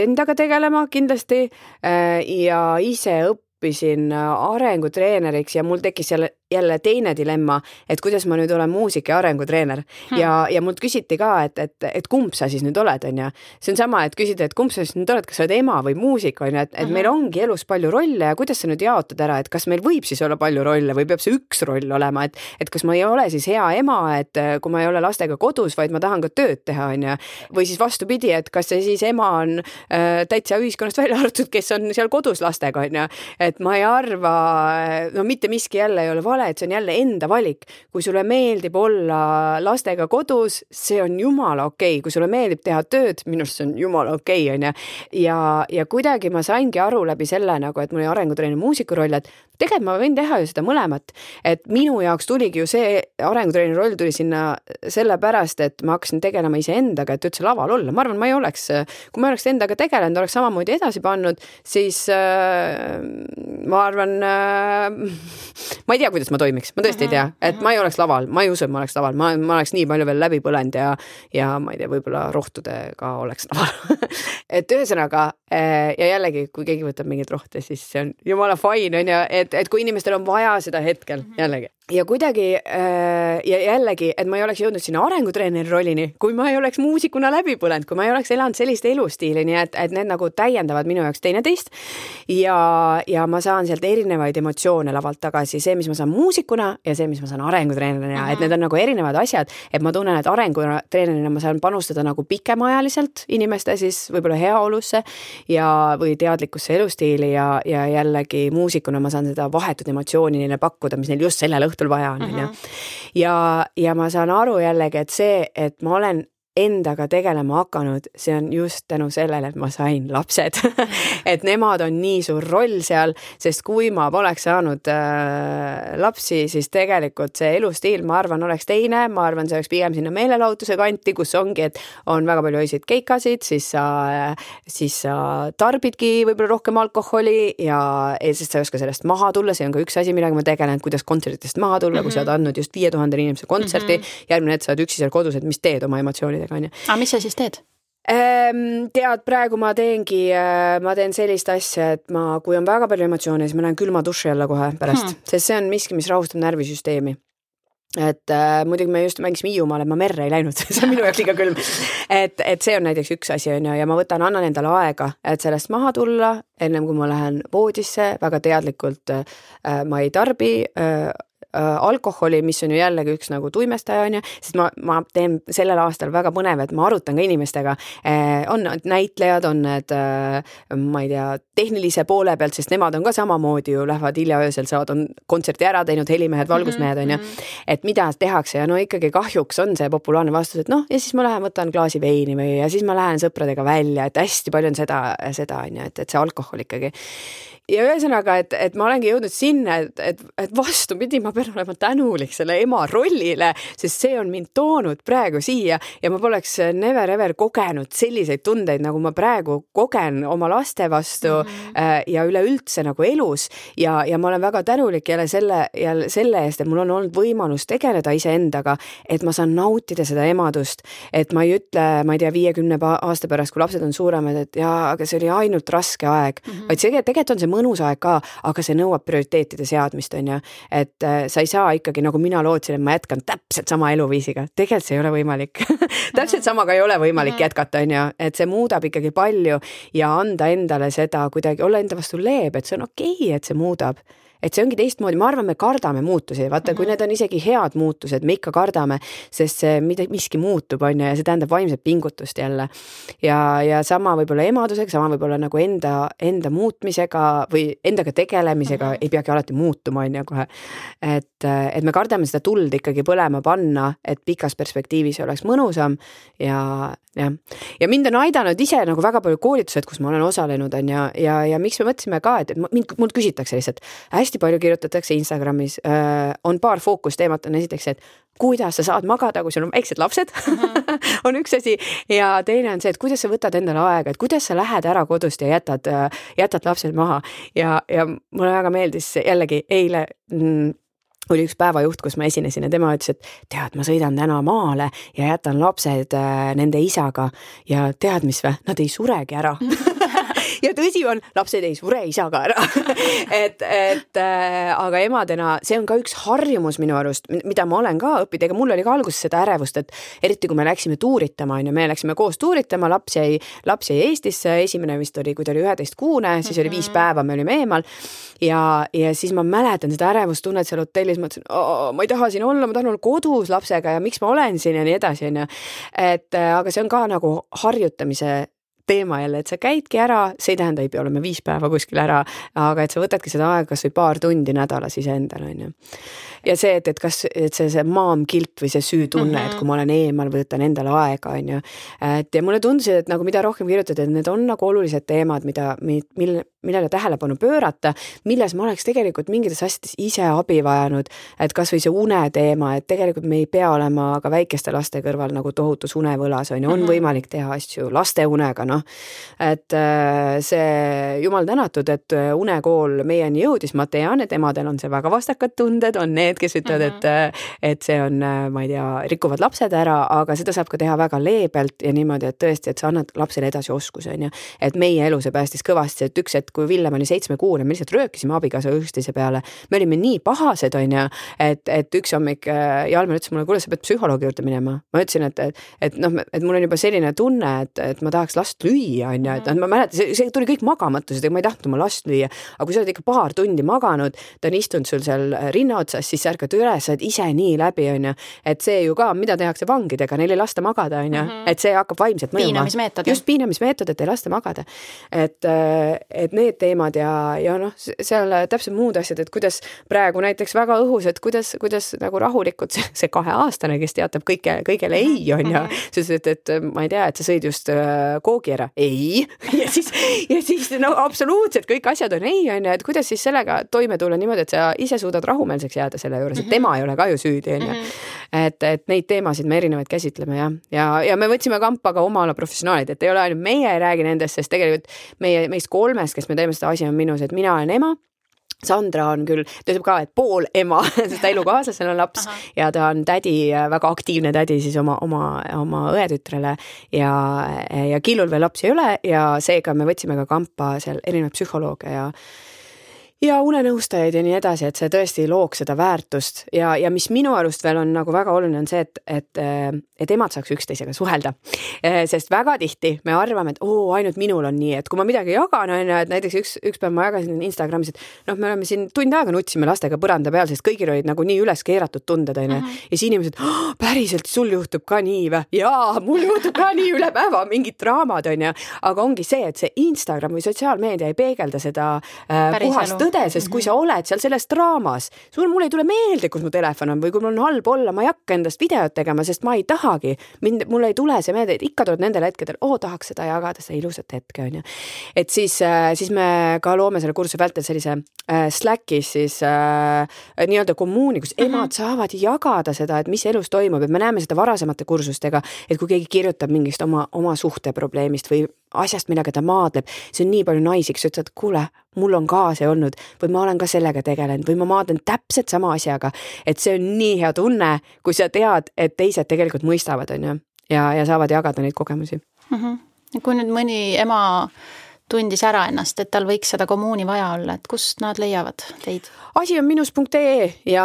endaga tegelema kindlasti äh, ja ise õppisin arengutreeneriks ja mul tekkis jälle jälle teine dilemma, et kuidas ma nüüd olen muusika ja arengutreener hmm. ja, ja mult küsiti ka, et, et, et kumb sa siis nüüd oled, on ju. see on sama, et küsida, et kumb sa siis nüüd oled, kas sa oled ema või muusik, on ju, et, et hmm. meil ongi elus palju rolle ja kuidas sa nüüd jaotad ära, et kas meil võib siis olla palju rolle või peab see üks roll olema, et, et kas ma ei ole siis hea ema, et kui ma ei ole lastega kodus, vaid ma tahan ka tööd teha, on ju. või siis vastupidi, et kas see siis ema on äh, täitsa ühiskonnast välja arvatud, kes on seal kodus lastega, on ju. et ma ei arva, no mitte miski jälle ei ole vale ole, et see on jälle enda valik. kui sulle meeldib olla lastega kodus, see on jumala okei okay., kui sulle meeldib teha tööd, minu arust see on jumala okei okay,, onju. ja, ja kuidagi ma saingi aru läbi selle nagu, et mul oli arengutreeni muusiku roll, et tegelikult ma võin teha ju seda mõlemat. et minu jaoks tuligi ju see arengutreeni roll tuli sinna sellepärast, et ma hakkasin tegelema iseendaga, et üldse laval olla, ma arvan, ma ei oleks, kui ma oleks endaga tegelenud, oleks samamoodi edasi pannud, siis äh, ma arvan äh,, ma ei tea, kuidas ma toimiks, ma tõesti ei tea, et ma ei oleks laval, ma ei usu, et ma oleks laval, ma, ma oleks nii palju veel läbi põlenud ja, ja ma ei tea, võib-olla rohtudega oleks laval. Et ühesõnaga äh, ja jällegi, kui keegi võtab mingeid rohte, siis see on jumala fine on ju, et, et kui inimestel on vaja seda hetkel jällegi ja kuidagi äh, ja jällegi, et ma ei oleks jõudnud sinna arengutreeneri rollini, kui ma ei oleks muusikuna läbi põlenud, kui ma ei oleks elanud sellist elustiili, nii et, et need nagu täiendavad minu jaoks teineteist. ja, ja ma saan sealt erinevaid emotsioone lavalt tagasi, see, mis ma saan muusikuna ja see, mis ma saan arengutreenerina, et need on nagu erinevad asjad, et ma tunnen, et arengutreenerina ma saan panustada nagu pikemaajaliselt inimeste siis võib-olla heaolusse ja, või teadlikkusse elustiili ja, ja jällegi muusikuna ma saan seda vahetut emotsiooni neile pakkuda, mis neil just sellel õhtul õhtul vaja on, on ju. Mhm. ja, ja ma saan aru jällegi, et see, et ma olen endaga tegelema hakanud, see on just tänu sellele, et ma sain lapsed. Et nemad on nii suur roll seal, sest kui ma poleks saanud äh, lapsi, siis tegelikult see elustiil, ma arvan, oleks teine, ma arvan, see oleks pigem sinna meelelahutuse kanti, kus ongi, et on väga palju öiseid keikasid, siis sa, siis sa tarbidki võib-olla rohkem alkoholi ja sest sa ei oska sellest maha tulla, see on ka üks asi, millega ma tegelen, kuidas kontsertidest maha tulla mm, -hmm. kui sa oled andnud just viie tuhandele inimesele kontserti. Mm, -hmm. järgmine hetk sa oled üksi seal kodus, et mis teed oma emotsioonidega asjadega, on ju. aga mis sa siis teed? Tead, praegu ma teengi, ma teen sellist asja, et ma, kui on väga palju emotsioone, siis ma lähen külma duši alla kohe pärast hmm., sest see on miski, mis rahustab närvisüsteemi et äh, muidugi me just mängisime Hiiumaal, et ma merre ei läinud see on minu jaoks liiga külm. et, et see on näiteks üks asi, on ju, ja ma võtan, annan endale aega, et sellest maha tulla, ennem kui ma lähen voodisse, väga teadlikult äh, ma ei tarbi äh, alkoholi, mis on ju jällegi üks nagu tuimestaja on ju, sest ma, ma teen sellel aastal väga põnev, et ma arutan ka inimestega äh,. on need näitlejad, on need äh,, ma ei tea, tehnilise poole pealt, sest nemad on ka samamoodi ju lähevad hilja öösel, saavad, on kontserti ära teinud, helimehed, mhm, valgusmehed on ju. Mhm. et mida tehakse ja no ikkagi kahjuks on see populaarne vastus, et noh, ja siis ma lähen võtan klaasi veini või, ja siis ma lähen sõpradega välja, et hästi palju on seda, seda on ju, et, et see alkohol ikkagi ja ühesõnaga, et, et ma olengi jõudnud sinna, et, et, et vastupidi, ma pean olema tänulik selle ema rollile, sest see on mind toonud praegu siia ja ma poleks never ever kogenud selliseid tundeid, nagu ma praegu kogen oma laste vastu mm -hmm. ja üleüldse nagu elus. ja, ja ma olen väga tänulik jälle selle, jälle selle eest, et mul on olnud võimalus tegeleda iseendaga, et ma saan nautida seda emadust, et ma ei ütle, ma ei tea, viiekümne aasta pärast, kui lapsed on suuremad, et jaa, aga see oli ainult raske aeg mm, -hmm. vaid see tegelikult on see mõnus aeg ka, aga see nõuab prioriteetide seadmist, on ju. et äh, sa ei saa ikkagi nagu mina lootsin, et ma jätkan täpselt sama eluviisiga, tegelikult see ei ole võimalik täpselt samaga ei ole võimalik mhm. jätkata, on ju, et see muudab ikkagi palju ja anda endale seda kuidagi, olla enda vastu leeb, et see on okei okay,, et see muudab et see ongi teistmoodi, ma arvan, me kardame muutusi, vaata, kui mhm. need on isegi head muutused, me ikka kardame, sest see mida, miski muutub, on ju, ja see tähendab vaimset pingutust jälle. ja, ja sama võib-olla emadusega, sama võib-olla nagu enda, enda muutmisega või endaga tegelemisega mm -hmm. ei peagi alati muutuma, on ju, kohe. et, et me kardame seda tuld ikkagi põlema panna, et pikas perspektiivis oleks mõnusam ja, jah, ja mind on aidanud ise nagu väga palju koolitused, kus ma olen osalenud, on ju, ja, ja miks me mõtlesime ka, et, et mind, mult küsitakse lihtsalt hästi palju kirjutatakse Instagramis äh,, on paar fookusteemat, on esiteks, et kuidas sa saad magada, kui sul on väiksed lapsed -hmm. on üks asi. ja teine on see, et kuidas sa võtad endale aega, et kuidas sa lähed ära kodust ja jätad äh,, jätad lapsed maha ja, ja mulle väga meeldis jällegi eile mm, oli üks päevajuht, kus ma esinesin ja tema ütles, et tead, ma sõidan täna maale ja jätan lapsed äh, nende isaga ja tead, mis vä, nad ei suregi ära ja tõsi on, lapsed ei sure isaga ära et, et äh, aga emadena, see on ka üks harjumus minu arust, mida ma olen ka õppinud, ega mul oli ka alguses seda ärevust, et eriti kui me läksime tuuritama, on ju, me läksime koos tuuritama, laps jäi, laps jäi Eestisse, esimene vist oli, kui ta oli üheteistkuune, siis oli viis mhm. päeva, me olime eemal. ja, ja siis ma mäletan seda ärevustunnet seal hotellis, mõtlesin, ma ei taha siin olla, ma tahan olla kodus lapsega ja miks ma olen siin ja nii edasi, on ju. et äh, aga see on ka nagu harjutamise teema jälle, et sa käidki ära, see ei tähenda, ei pea olema viis päeva kuskil ära, aga et sa võtadki seda aega kasvõi paar tundi nädalas iseendale, on ju ja see, et, et kas, et see, see guilt või see süütunne mm, -hmm. et kui ma olen eemal, võtan endale aega, on ju. et ja mulle tundus, et nagu mida rohkem kirjutati, et need on nagu olulised teemad, mida, mille, millele tähelepanu pöörata, milles ma oleks tegelikult mingites asjades ise abi vajanud, et kasvõi see une teema, et tegelikult me ei pea olema ka väikeste laste kõrval nagu tohutus unevõlas on ju, on mm -hmm. võimalik teha asju laste unega, noh. et äh, see, jumal tänatud, et äh, unekool meieni jõudis, ma tean, et emadel on see väga vastakad tunded, on need, kes ütlevad mm, -hmm. et, äh, et see on, ma ei tea, rikuvad lapsed ära, aga seda saab ka teha väga leebelt ja niimoodi, et tõesti, et sa annad lapsele edasi oskuse, on ju. et meie elu see päästis kõvasti, et üks hetk, kui Villem oli seitsmekuune, me lihtsalt röökisime abikaasa üksteise peale. me olime nii pahased, on ju, et, et üks hommik Jalmar ütles mulle, kuule, sa pead psühholoogi juurde minema. ma ütlesin, et, et, et noh, et mul on juba selline tunne, et, et ma tahaks last lüüa, on ju, et noh, ma mäletan, see, see tuli kõik magamatused, ega ma ei tahtnud oma last lüüa. aga kui sa oled ikka paar tundi maganud, ta on istunud sul seal rinna otsas, siis sa ärkad üles, sa oled ise nii läbi, on ju. et see ju ka, mida tehakse vangidega, neil ei lasta magada, on ju, mhm. et see hakkab vaimselt mõjuma. just, piinamismeetod, et ei lasta magada. et, et need teemad ja, ja noh, seal täpselt muud asjad, et kuidas praegu näiteks väga õhus, et kuidas, kuidas nagu rahulikult see, see kaheaastane, kes teatab kõike, kõigele ei, on ju. Mhm. sa ütlesid, et ma ei tea, et sa sõid just äh, koogi ära. ei. ja siis, ja siis no absoluutselt kõik asjad on ei, on ju, et kuidas siis sellega toime tulla niimoodi, et sa ise suudad rahumeelseks jääda selle juures, et mhm. tema ei ole ka ju süüdi, on ju. Mhm. et, et neid teemasid me erinevaid käsitleme jah, ja, ja, ja me võtsime kampa ka oma ala professionaalid, et ei ole ainult meie ei räägi nendest, sest tegelikult meie, meist kolmest, kes me teeme seda, asi on minus, et mina olen ema Sandra on küll, ta ütleb ka, et pool ema, sest ta elukaaslasel on laps Aha. ja ta on tädi, väga aktiivne tädi siis oma, oma, oma õetütrele ja, ja Killul veel lapsi ei ole ja seega me võtsime ka kampa seal erinevaid psühholooge ja ja unenõustajaid ja nii edasi, et see tõesti looks seda väärtust ja, ja mis minu arust veel on nagu väga oluline, on see, et, et, et emad saaks üksteisega suhelda. sest väga tihti me arvame, et oo, ainult minul on nii, et kui ma midagi jagan, on ju, et näiteks üks, üks päev ma jagasin Instagramis, et noh, me oleme siin tund aega nutsime lastega põranda peal, sest kõigil olid nagu nii üles keeratud tunded, on ju. Ja siis inimesed oh,, päriselt, sul juhtub ka nii või? jaa, mul juhtub ka nii üle päeva, mingid draamad, on ju. aga ongi see, et see Instagram või sotsiaalmeedia ei peegelda seda äh, puhast tõde tõde, sest kui sa mhm. oled seal selles draamas, sul, mul ei tule meelde, kus mu telefon on või kui mul on halb olla, ma ei hakka endast videot tegema, sest ma ei tahagi. mind, mul ei tule see meelde, et ikka tuleb nendel hetkedel, oo, tahaks seda jagada, seda ilusat hetke, on ju. et siis, äh, siis me ka loome selle kursuse vältel sellise äh, Slackis siis äh, nii-öelda kommuuni, kus mm -hmm. emad saavad jagada seda, et mis elus toimub, et me näeme seda varasemate kursustega, et kui keegi kirjutab mingist oma, oma suhteprobleemist või asjast, millega ta maadleb, see on nii palju naisi, kes ütlevad, kuule, mul on ka see olnud või ma olen ka sellega tegelenud või ma maadlen täpselt sama asjaga. et see on nii hea tunne, kui sa tead, et teised tegelikult mõistavad, on ju, ja, ja saavad jagada neid kogemusi mm. -hmm. kui nüüd mõni ema tundis ära ennast, et tal võiks seda kommuuni vaja olla, et kust nad leiavad teid? asi on minus.ee ja,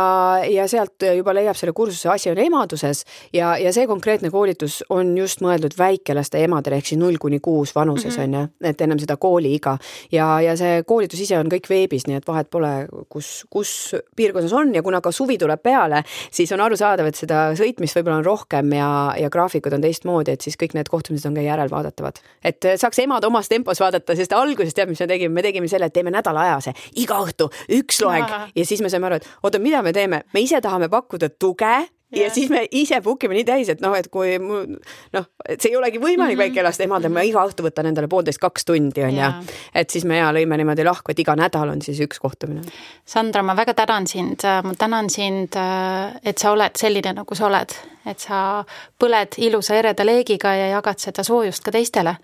ja sealt juba leiab selle kursuse Asi on emaduses ja, ja see konkreetne koolitus on just mõeldud väikelaste emadele ehk siis null kuni kuus vanuses mhm. on mm -hmm. ju, et ennem seda kooliiga ja, ja see koolitus ise on kõik veebis, nii et vahet pole, kus, kus piirkonnas on ja kuna ka suvi tuleb peale, siis on arusaadav, et seda sõitmist võib-olla on rohkem ja, ja graafikud on teistmoodi, et siis kõik need kohtumised on ka järelvaadatavad. et saaks emad omas tempos vaadata vaata, sest alguses tead, mis me tegime, me tegime selle, et teeme nädalaajase. Iga õhtu üks loeng. Ja siis me saime aru, et oota, mida me teeme, me ise tahame pakkuda tuge ja siis me ise book ime nii täis, et noh, et kui noh, et see ei olegi võimalik mm -hmm. väikelaste emadel, ma iga õhtu võtan endale poolteist, kaks tundi on ju. et siis me ja lõime niimoodi lahku, et iga nädal on siis üks kohtumine. Sandra, ma väga tänan sind, ma tänan sind, et sa oled selline, nagu sa oled, et sa põled ilusa ereda leegiga ja jagad seda soojust ka teistele.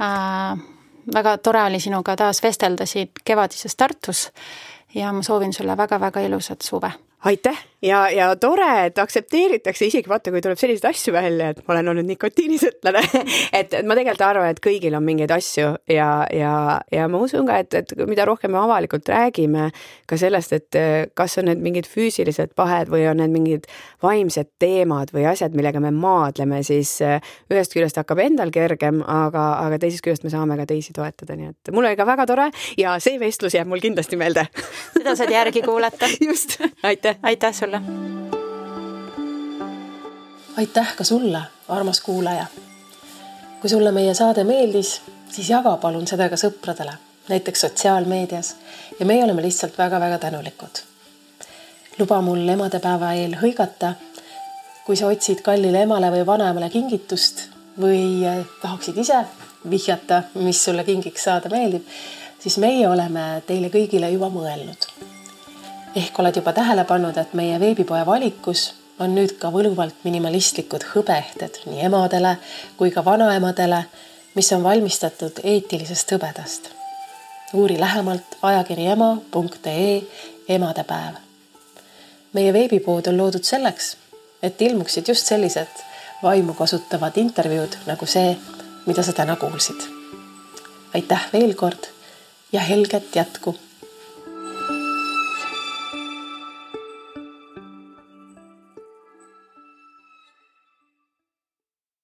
äh, väga tore oli sinuga taas vestelda siin kevadises Tartus ja ma soovin sulle väga-väga ilusat suve. Aitäh ja, ja tore, et aktsepteeritakse isegi vaata, kui tuleb selliseid asju välja, et ma olen olnud nikotiinisõltlane et, et ma tegelikult arvan, et kõigil on mingeid asju ja, ja, ja ma usun ka, et, et mida rohkem me avalikult räägime ka sellest, et kas on need mingid füüsilised pahed või on need mingid vaimsed teemad või asjad, millega me maadleme, siis eh, ühest küljest hakkab endal kergem, aga, aga teisest küljest me saame ka teisi toetada, nii et mul oli ka väga tore ja see vestlus jääb mul kindlasti meelde seda saad järgi kuulata. just, aitäh. Aitäh sulle aitäh ka sulle, armas kuulaja. kui sulle meie saade meeldis, siis jaga palun seda ka sõpradele, näiteks sotsiaalmeedias ja meie oleme lihtsalt väga-väga tänulikud. luba mul emadepäeva eel hõigata. kui sa otsid kallile emale või vanaemale kingitust või tahaksid ise vihjata, mis sulle kingiks saada meeldib, siis meie oleme teile kõigile juba mõelnud. Ehk oled juba tähele pannud, et meie veebipoe valikus on nüüd ka võluvalt minimalistlikud hõbeehted nii emadele kui ka vanaemadele, mis on valmistatud eetilisest hõbedast. uuri lähemalt ajakiri ema.ee emadepäev. meie veebipood on loodud selleks, et ilmuksid just sellised vaimu kasutavad intervjuud nagu see, mida sa täna kuulsid. aitäh veel kord ja helget jätku